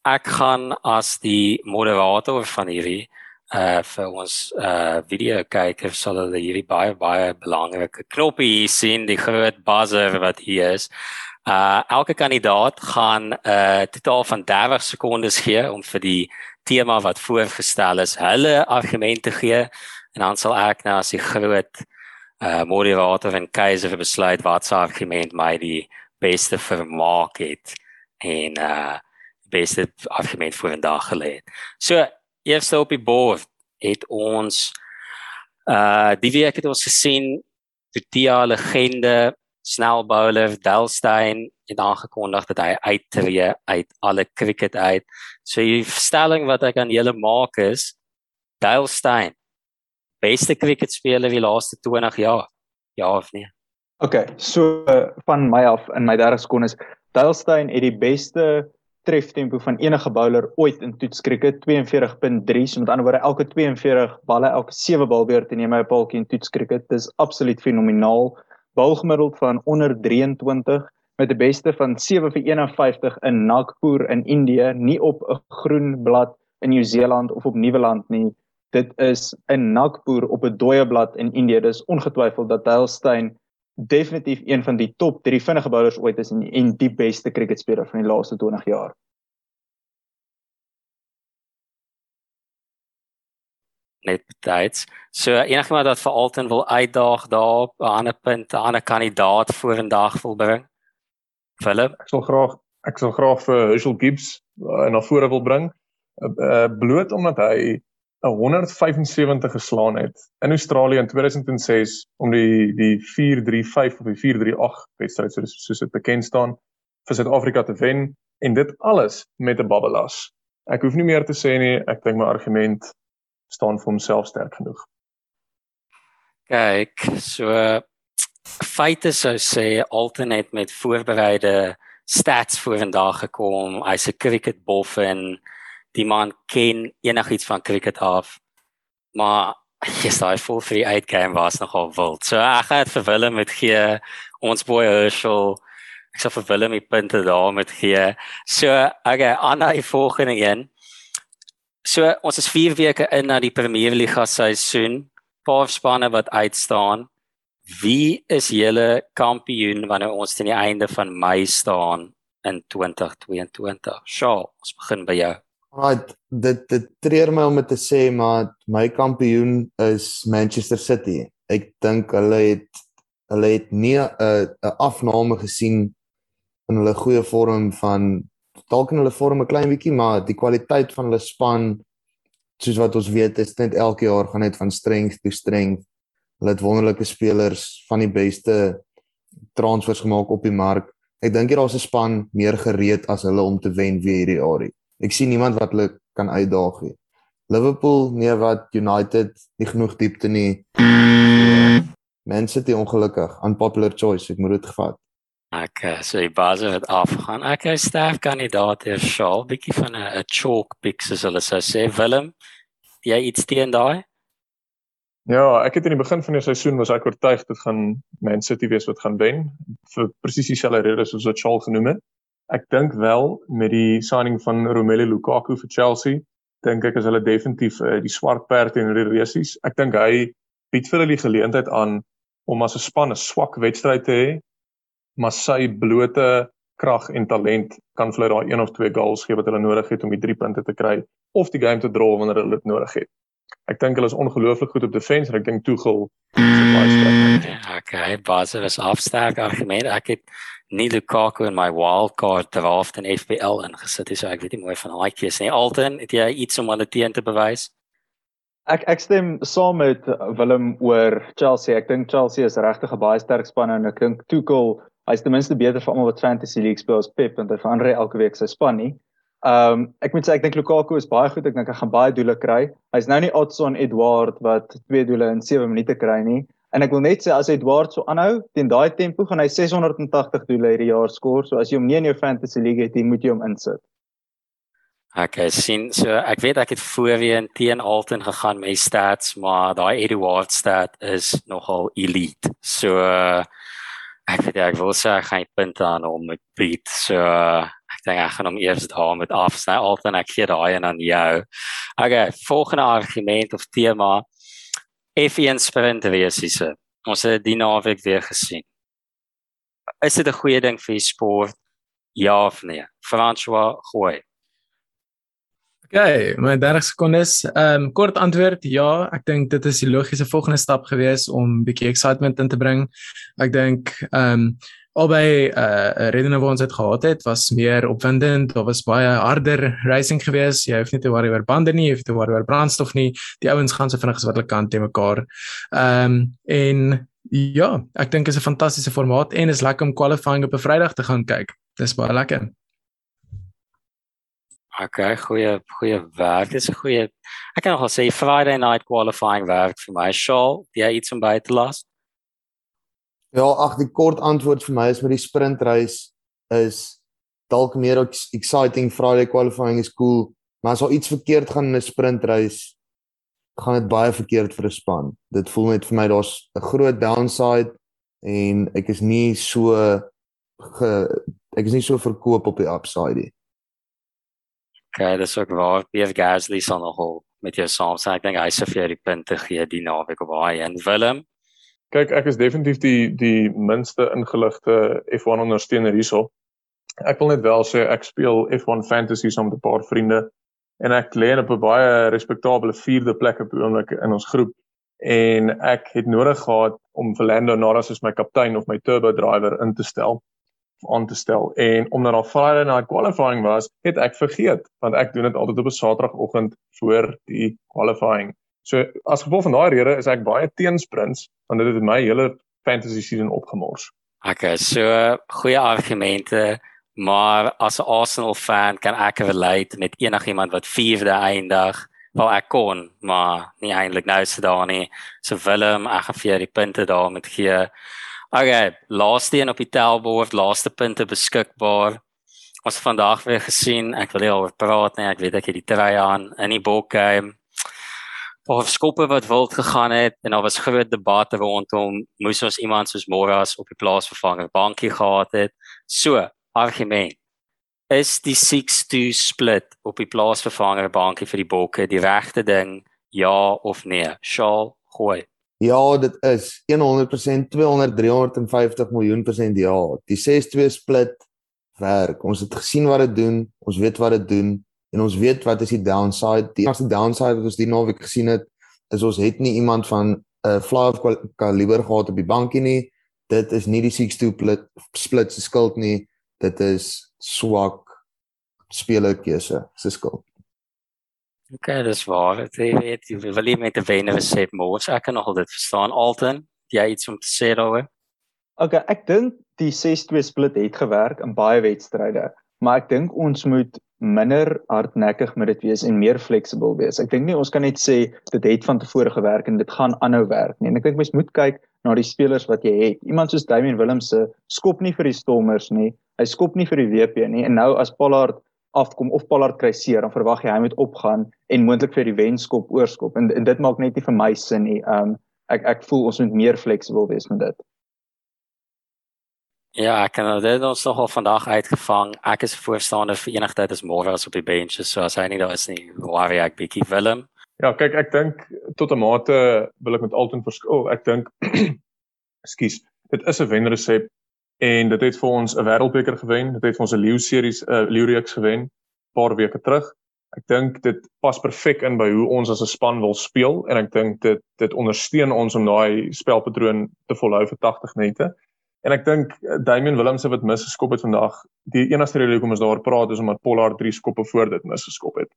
ek gaan as die moderator van hierdie uh vir ons uh video kykers sal hulle hierdie baie baie belangrike knoppie hier sien die groot buzzer wat hier is. Uh elke kandidaat gaan 'n uh, totaal van 30 sekondes gee om vir die tema wat voorgestel is, hulle argumente gee en dan sal ek nou as die groot uh moderator en keiser besluit wat se argument my die beste vermaak het en uh beste argument vir vandag gelê. So eerste op die bord het ons uh die week het ons gesien Protea legende snelbowler Delstein het aangekondig dat hy uittreë uit alle cricket uit. So die stelling wat ek aan julle maak is Delstein beste cricketspeler die laaste 20 jaar. Ja of nee? OK, so van my af in my 30 sekondes Delstein het die beste treftempo van enige bowler ooit in toetskriket 42.3 so met ander woorde elke 42 balle elke 7 balbeurte neem hy 'n paaltjie in toetskriket dis absoluut fenomenaal. Balgemiddeld van onder 23 met die beste van 7 vir 51 in Nagpur in Indië nie op 'n groen blad in Nieu-Seeland of op Nieuweland nie. Dit is in Nagpur op 'n dooie blad in Indië. Dis ongetwyfeld dat Dale definitief een van die top 3 vinnige bowlers ooit is en, en die beste cricketspeler van die laaste 20 jaar. net betyds. So enigiemand wat vir Alton wil uitdaag daar op 'n ander punt, 'n ander kandidaat voor vandag wil bring. Philip, ek sal graag ek sal graag vir Herschel Gibbs uh, na vore wil bring. Uh, uh, bloot omdat hy 175 geslaan het in Australië in 2006 om die die 435 of die 438 wedstryd soos soos dit bekend staan vir Suid-Afrika te wen en dit alles met 'n babbelas. Ek hoef nie meer te sê nie, ek dink my argument staan vir homself sterk genoeg. Kyk, so feite sou sê alternate met voorbereide stats voor vandag gekom. Hy's 'n cricket boff en die man ken enigiets van cricket af. Maar yes, daai full free uitgame was nogal wild. So ek het vir Willem met gee ons boy Herschel. Ek sê vir Willem die punte daar met gee. So okay, aan die volgende een. So ons is 4 weke in na die Premier Liga seisoen. Paar spanne wat uitstaan. Wie is julle kampioen wanneer ons teen die einde van Mei staan in 2022? Sjoe, ons begin by jou. Right, dit dit treur my om te sê, maar my kampioen is Manchester City. Ek dink hulle het hulle het nie 'n 'n afname gesien in hulle goeie vorm van dalk in hulle vorm 'n klein bietjie, maar die kwaliteit van hulle span soos wat ons weet, is net elke jaar gaan net van strength to strength. Hulle het wonderlike spelers van die beste transfers gemaak op die mark. Ek dink hier daar's 'n span meer gereed as hulle om te wen weer hierdie jaar. Ek sien niemand wat hulle kan uitdaag nie. Liverpool, nee wat United, nie genoeg diepte nie. Man City ongelukkig, unpopular choice, ek moet dit gevat. Ek eh, sê so baie het afgaan. Ek is sterk kandidaat hier Shaw, bietjie van 'n chalk pick soos hulle sou sê. Willem, jy iets teen daai? Ja, ek het in die begin van die seisoen was ek oortuig dit gaan Man City wees wat gaan wen vir presies dieselfde redes soos wat Shaw genoem het. Ek dink wel met die signing van Romelu Lukaku vir Chelsea, dink ek is hulle definitief uh, die swart perd in die resies. Ek dink hy bied vir hulle die geleentheid aan om as 'n span 'n swak wedstryd te hê, maar sy blote krag en talent kan vir hulle daai een of twee goals gee wat hulle nodig het om die 3 punte te kry of die game te draw wanneer hulle dit nodig het. ek dink hulle is ongelooflik goed op defense en ek dink Tuchel is baie sterk. Ja, okay, Basel is afsterk argument. Ek het nie Lukaku in my wildcard draft in FPL ingesit nie, so ek weet nie mooi van daai keuse nie. Alton, het jy iets om hulle teen te bewys? Ek ek stem saam met Willem oor Chelsea. Ek dink Chelsea is regtig 'n baie sterk span en ek dink Tuchel, hy's ten minste beter vir almal wat fantasy league speel as Pep en hy verander elke week sy span nie. Ehm um, ek moet sê ek dink Lukaku is baie goed. Ek dink hy gaan baie doele kry. Hy's nou nie Odson Edward wat twee doele in 7 minute kry nie. En ek wil net sê as Edward so aanhou teen daai tempo gaan hy 680 doele hierdie jaar skoor. So as jy hom nie in jou fantasy league het, moet jy hom insit. Okay, sien so ek weet ek het voorheen teen Alton gegaan met stats, maar daai Edward stat is nogal elite. So ek weet ek wil sê ek gaan punte aan hom met beat. So ek dink ek gaan hom eers daar met afsny. Alton ek gee daai en dan jou. Okay, volgende argument of tema F1 sprint racese. Ons het die naweek weer gesien. Is dit 'n goeie ding vir die sport? Ja of nee? François gooi. Okay, my 30 sekondes. Ehm um, kort antwoord, ja, ek dink dit is die logiese volgende stap gewees om 'n bietjie excitement in te bring. Ek dink ehm um, albei uh reddene wat ons het gehad het was meer opwindend daar was baie harder racing geweest jy hoef nie te worry oor bande nie jy hoef te worry oor brandstof nie die ouens gaan so vinnig as wat hulle kan te mekaar ehm um, en ja ek dink is 'n fantastiese formaat en is lekker om qualifying op 'n Vrydag te gaan kyk dis baie lekker Okay, goeie goeie werk. Dis 'n goeie Ek kan nogal sê Friday night qualifying werk vir my. Shaw, jy iets om by te las? Ja, ag die kort antwoord vir my is met die sprintreis is dalk meer exciting Friday qualifying is cool, maar as al iets verkeerd gaan in 'n sprintreis, gaan dit baie verkeerd vir 'n span. Dit voel net vir my daar's 'n groot downside en ek is nie so ge, ek is nie so verkoop op die upside nie. Okay, dis ook waar. Pierre Gasly sal nogal met jou saam sê. Ek dink hy se vir die punte gee die naweek op baie en Willem Kyk, ek is definitief die die minste ingeligte F1 ondersteuner hierso. Ek wil net wel sê ek speel F1 Fantasy saam met 'n paar vriende en ek lê op 'n baie respekteerbare 4de plek op die oomblik in ons groep en ek het nodig gehad om Fernando Norris as my kaptein of my turbo driver in te stel aan te stel en omdat daar Friday night qualifying was, het ek vergeet want ek doen dit altyd op 'n Saterdagoggend voor die qualifying. So as gevolg van daai rede is ek baie teen sprints want dit het my hele fantasy season opgemors. Okay, so goeie argumente, maar as 'n Arsenal fan kan ek relate met enigiemand wat 4de eindig. Wel ek kon, maar nie eintlik nou se daar nie. So Willem, ek gaan vir die punte daar met gee. Okay, laaste een op die tellbord, laaste punte beskikbaar. Ons vandag weer gesien, ek wil nie oor praat nie, ek weet ek het die try aan in die bokgame of skoppe wat wild gegaan het en daar was groot debatte rondom moes ons iemand soos Moras op die plaasvervanger bankie gehad het. So, argument. Is die 6-2 split op die plaasvervanger bankie vir die Bokke die regte ding? Ja of nee? Shaal gooi. Ja, dit is 100% 200 350 miljoen persent ja. Die 6-2 split werk. Ons het gesien wat dit doen. Ons weet wat dit doen en ons weet wat is die downside. Die enigste downside wat ons die naweek gesien het is ons het nie iemand van 'n uh, fly of kaliber gehad op die bankie nie. Dit is nie die 6-2 split, split se skuld nie. Dit is swak spelerkeuse se skuld. Okay, dis waar. Dit weet jy wil nie met 'n wenner resep mos. Ek kan nog dit verstaan Alton. Jy iets om te sê daaroor? Okay, ek dink die 6-2 split het gewerk in baie wedstryde, maar ek dink ons moet minder hardnekkig met dit wees en meer fleksibel wees. Ek dink nie ons kan net sê dit het van tevore gewerk en dit gaan aanhou werk nie. En ek dink mens moet kyk na die spelers wat jy het. Iemand soos Damian Willemse skop nie vir die Stormers nie. Hy skop nie vir die WP nie. En nou as Pollard afkom of Pollard kry seer, dan verwag jy hy moet opgaan en moontlik vir die wenskop oorskop. En, en dit maak net nie vir my sin nie. Um ek ek voel ons moet meer fleksibel wees met dit. Ja, ek kan dit ons nogal vandag uitgevang. Ek is voorstander vir enigheid as môre as op die bench so as hy nie daar is nie. Worry ek bietjie Willem. Ja, kyk ek dink tot 'n mate wil ek met Alton verskil. Ek dink ekskuus, dit is 'n wenresep en dit het vir ons 'n wêreldbeker gewen. Dit het vir ons 'n leeu series 'n uh, leeu reeks gewen paar weke terug. Ek dink dit pas perfek in by hoe ons as 'n span wil speel en ek dink dit dit ondersteun ons om daai spelpatroon te volhou vir 80 minute. En ek dink eh, Damian Willemse wat misgeskop het vandag, die enigste rede hoekom ons daar praat is omdat Pollard 3 skoppe voor dit misgeskop het.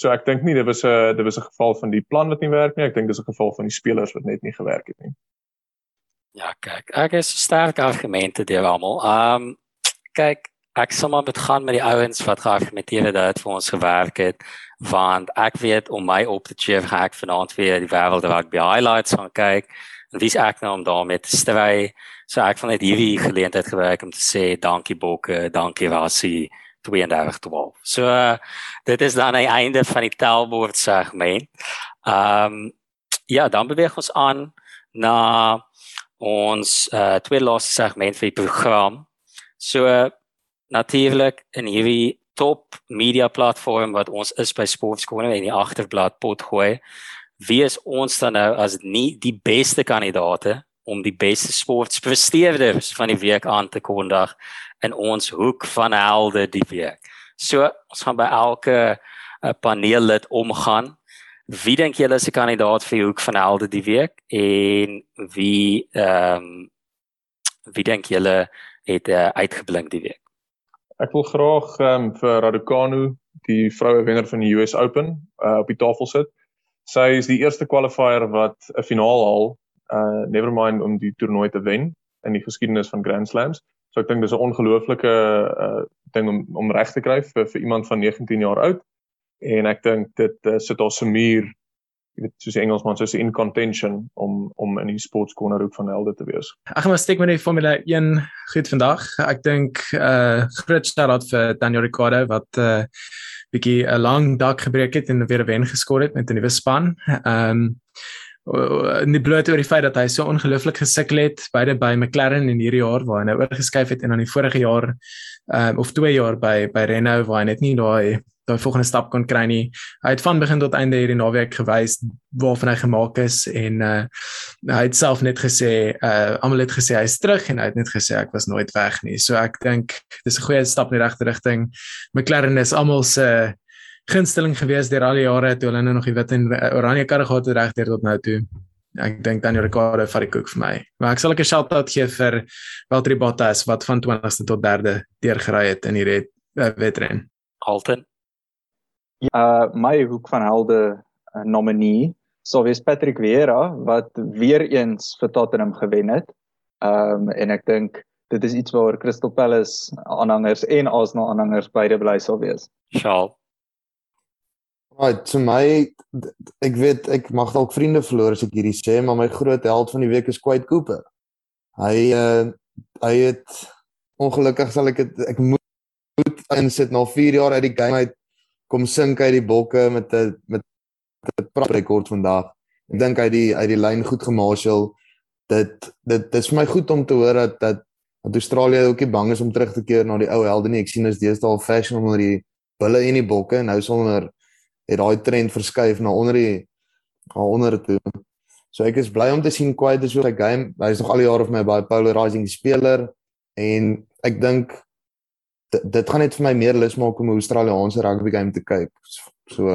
So ek dink nie dit was 'n dit was 'n geval van die plan wat nie werk nie, ek dink dis 'n geval van die spelers wat net nie gewerk het nie. Ja, kyk, ek is sterk argumente deur almal. Ehm um, kyk, ek sal maar met gaan met die ouens wat geargumenteer het dat vir ons gewerk het want ek weet om my op te cheer ek vanaand weer die wêreld rugby highlights gaan kyk dis ek nou om daarmee te stry so ek van net hierdie geleentheid gebruik om te sê dankie Bokke dankie Rassie 3212 so uh, dit is dan die einde van die telbord segment. Ehm um, ja dan beweeg ons aan na ons uh, tweede laaste segment vir die program. So uh, natuurlik in hierdie top media platform wat ons is by Sportskone en die agterblad pot Wie is ons dan nou as nie die beste kandidaate om die beste sportpresteerders van die week aan te kondig in ons hoek van helde die week. So ons gaan by elke uh, paneellid omgaan. Wie dink julle is 'n kandidaat vir hoek van helde die week en wie ehm um, wie dink julle het uh, uitgeblink die week? Ek wil graag um, vir Raducanu, die vroue wenner van die US Open, uh, op die tafel sit. Sy is die eerste qualifier wat 'n finaal haal, uh never mind om die toernooi te wen in die geskiedenis van Grand Slams. So ek dink dis 'n ongelooflike uh ding om om reg te kry vir vir iemand van 19 jaar oud. En ek dink dit uh, sit haar se muur jy weet soos die Engelsman sê in contention om om in die sports corner hoek van helde te wees. Ek gaan maar steek met die Formule 1 goed vandag. Ek dink uh groot shout-out vir Daniel Ricciardo wat uh bietjie 'n lang dak gebreek het en weer 'n wen geskor het met 'n nuwe span. Ehm um, nie bloot oor die feit dat hy so ongelooflik gesukkel het beide by McLaren in hierdie jaar waar hy nou oorgeskuif het en dan die vorige jaar ehm um, of 2 jaar by by Renault waar hy net nie daai daai volgende stap kon kry nie. Hy het van begin tot einde hierdie naweek gewys waarvan hy gemaak is en uh hy het self net gesê uh almal het gesê hy's terug en hy het net gesê ek was nooit weg nie. So ek dink dis 'n goeie stap in die regte rigting. McLaren is almal se gunsteling gewees deur al die jare toe hulle nou nog die wit en oranje karre gehad het regdeur tot nou toe. Ek dink dan Ricardo vat die koek vir my. Maar ek sal 'n shout-out gee vir Valtteri Bottas wat van 20ste tot 3de deurgery het in hierdie uh, wedren. Alton uh my hoek van helde uh, nominee sou wees Patrick Vieira wat weer eens vir Tottenham gewen het. Um en ek dink dit is iets waar Crystal Palace aanhangers en Arsenal aanhangers beide bly sou wees. Shaal. Right, so my ek weet ek mag dalk vriende verloor as ek hierdie sê, maar my groot held van die week is Quite Cooper. Hy uh hy het ongelukkig sal ek het, ek moet insit na 4 jaar uit die game uit kom sink hy die bokke met 'n met 'n rekord vandag. Ek dink hy die uit die lyn goed gemarshal. Dit dit dis vir my goed om te hoor dat dat dat Australië ook nie bang is om terug te keer na die ou helde nie. Ek sien is deesdae fashion onder die bulle en die bokke en nou sonder het daai trend verskuif na onder die onder toe. So ek is bly om te sien Quiet is so 'n game. Hy is nog al die jare vir my baie polarizing speler en ek dink dit gaan net vir my meer lus maak om 'n Australiese rugby game te kyk. So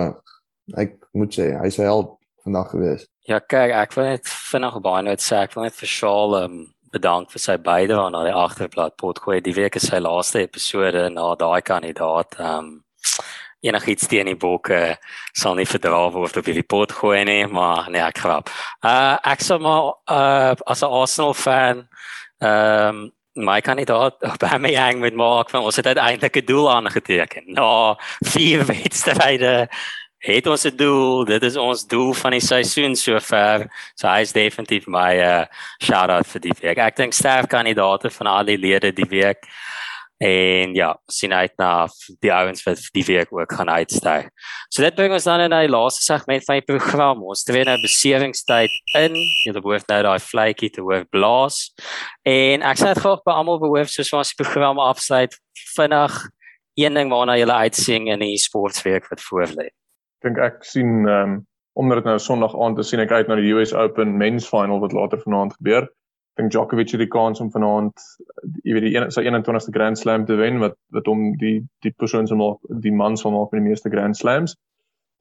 ek moet sê hy sê al vandag gewees. Ja, kyk, ek wil net vinnig baie net sê ek wil net vir Shaal um, bedank vir sy bydrae aan die agterblad potgooi. Die week is sy laaste episode na daai kandidaat. Um, enigiets teen die bokke sal nie verdra word op hierdie potgooi nie, maar nee, ek grap. Uh ek sou maar uh as 'n Arsenal fan ehm um, my kandidaat by my hang met Mark van ons het uiteindelik 'n doel aangeteken. Na vier wedstryde het ons 'n doel. Dit is ons doel van die seisoen sover. So hy is definitief my uh, shout out vir die week. Ek dink sterk kandidaate van al die lede die week. En ja, sien uit na die ouens wat die week ook gaan uitstyg. So dit bring ons dan in die laaste segment van die program. Ons tree nou beseringstyd in. Jy behoort nou daai vletjie te hoor blaas. En ek sê dit graag by almal behoort soos ons die program afsluit vinnig een ding waarna jy uitsien in die sportweek wat voorlê. Ek dink ek sien ehm um, omdat dit nou Sondag aand is, sien ek uit na die US Open Men's Final wat later vanaand gebeur dink Djokovic het die kans om vanaand jy weet die sy 21ste Grand Slam te wen wat wat hom die die persoon sal maak die man sal maak met die meeste Grand Slams.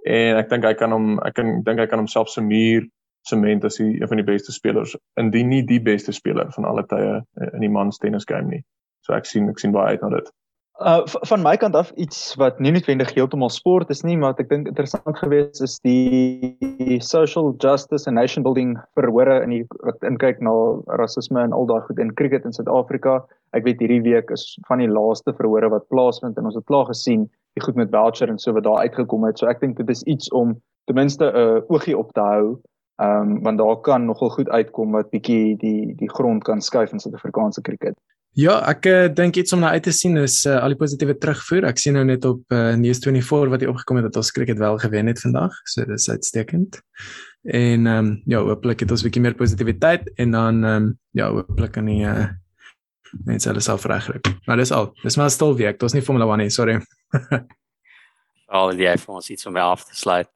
en ek dink hy kan hom ek kan dink hy kan homself se muur sement as hy een van die beste spelers indien nie die beste speler van alle tye in die mans tennis game nie. So ek sien ek sien baie uit na dit. Uh van my kant af iets wat nie noodwendig heeltemal sport is nie, maar ek dink interessant geweest is die social justice and nation building verhore in die wat inkyk na rasisme en al daai goed in cricket in Suid-Afrika. Ek weet hierdie week is van die laaste verhore wat plaasvind en ons het klaar gesien die goed met Belcher en so wat daar uitgekom het. So ek dink dit is iets om ten minste 'n uh, oogie op te hou. Ehm um, want daar kan nogal goed uitkom wat bietjie die die grond kan skuif in Suid-Afrikaanse cricket. Ja, ek uh, dink iets om na uit te sien is uh, al die positiewe terugvoer. Ek sien nou net op uh, News24 wat hier opgekom het dat ons cricket wel gewen het vandag. So dis uitstekend. En ehm um, ja, hooplik het ons 'n bietjie meer positiwiteit en dan ehm um, ja, hooplik kan die uh, mense hulle self regkry. Maar dis al. Dis maar stil week. Dit is nie Formula 1 nie, sorry. al die vir ons iets om mee af te sluit.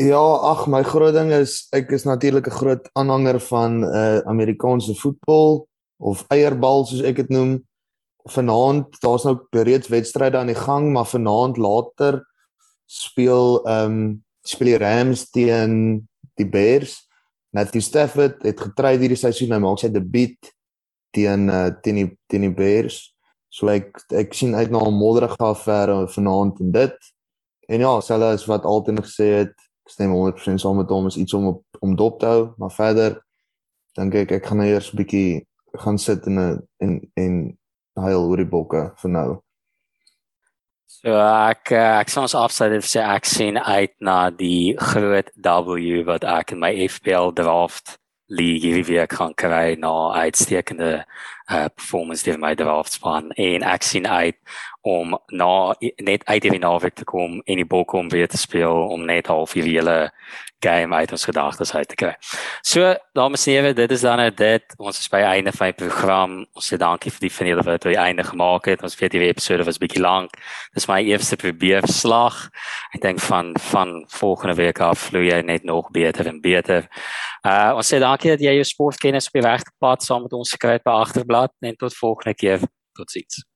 Ja, ag my groot ding is ek is natuurlik 'n groot aanhanger van uh Amerikaanse voetbal of eierbal soos ek dit noem. Vanaand, daar's nou reeds wedstryde aan die gang, maar vanaand later speel ehm um, speel die Rams teen die Bears. Matthew Stafford het getry hierdie seisoen, hy maak sy debuut teen uh, teen die teen die Bears. So ek ek sien uit na 'n modderige affære vanaand en dit. En ja, hulle is wat altyd gesê het, ek stem 100% saam met hom is iets om op, om dop te hou, maar verder dink ek ek gaan nou eers 'n bietjie gaan sit in 'n en en huil oor die bokke vir nou. So ek ek sou ons en sê ek sien uit na die groot W wat ek in my FPL draft league hierdie week gaan kry na uitstekende uh performance deur my draftspan en ek sien uit om na net uit die naweek te kom en die bokke om weer te speel om net half die hele game uit ons gedagtes uit te kry. So, dames en here, dit is dan dit. Ons is by einde van die program. Ons sê dankie vir die van julle wat tot die einde gemaak het. Ons weet hierdie episode was bietjie lank. Dis my eerste probeerslag. Ek dink van van volgende week af vloei jy net nog beter en beter. Uh ons sê dankie dat jy jou sportkennis op die regte pad saam met ons gekry het by agterblad en tot volgende keer. Totsiens.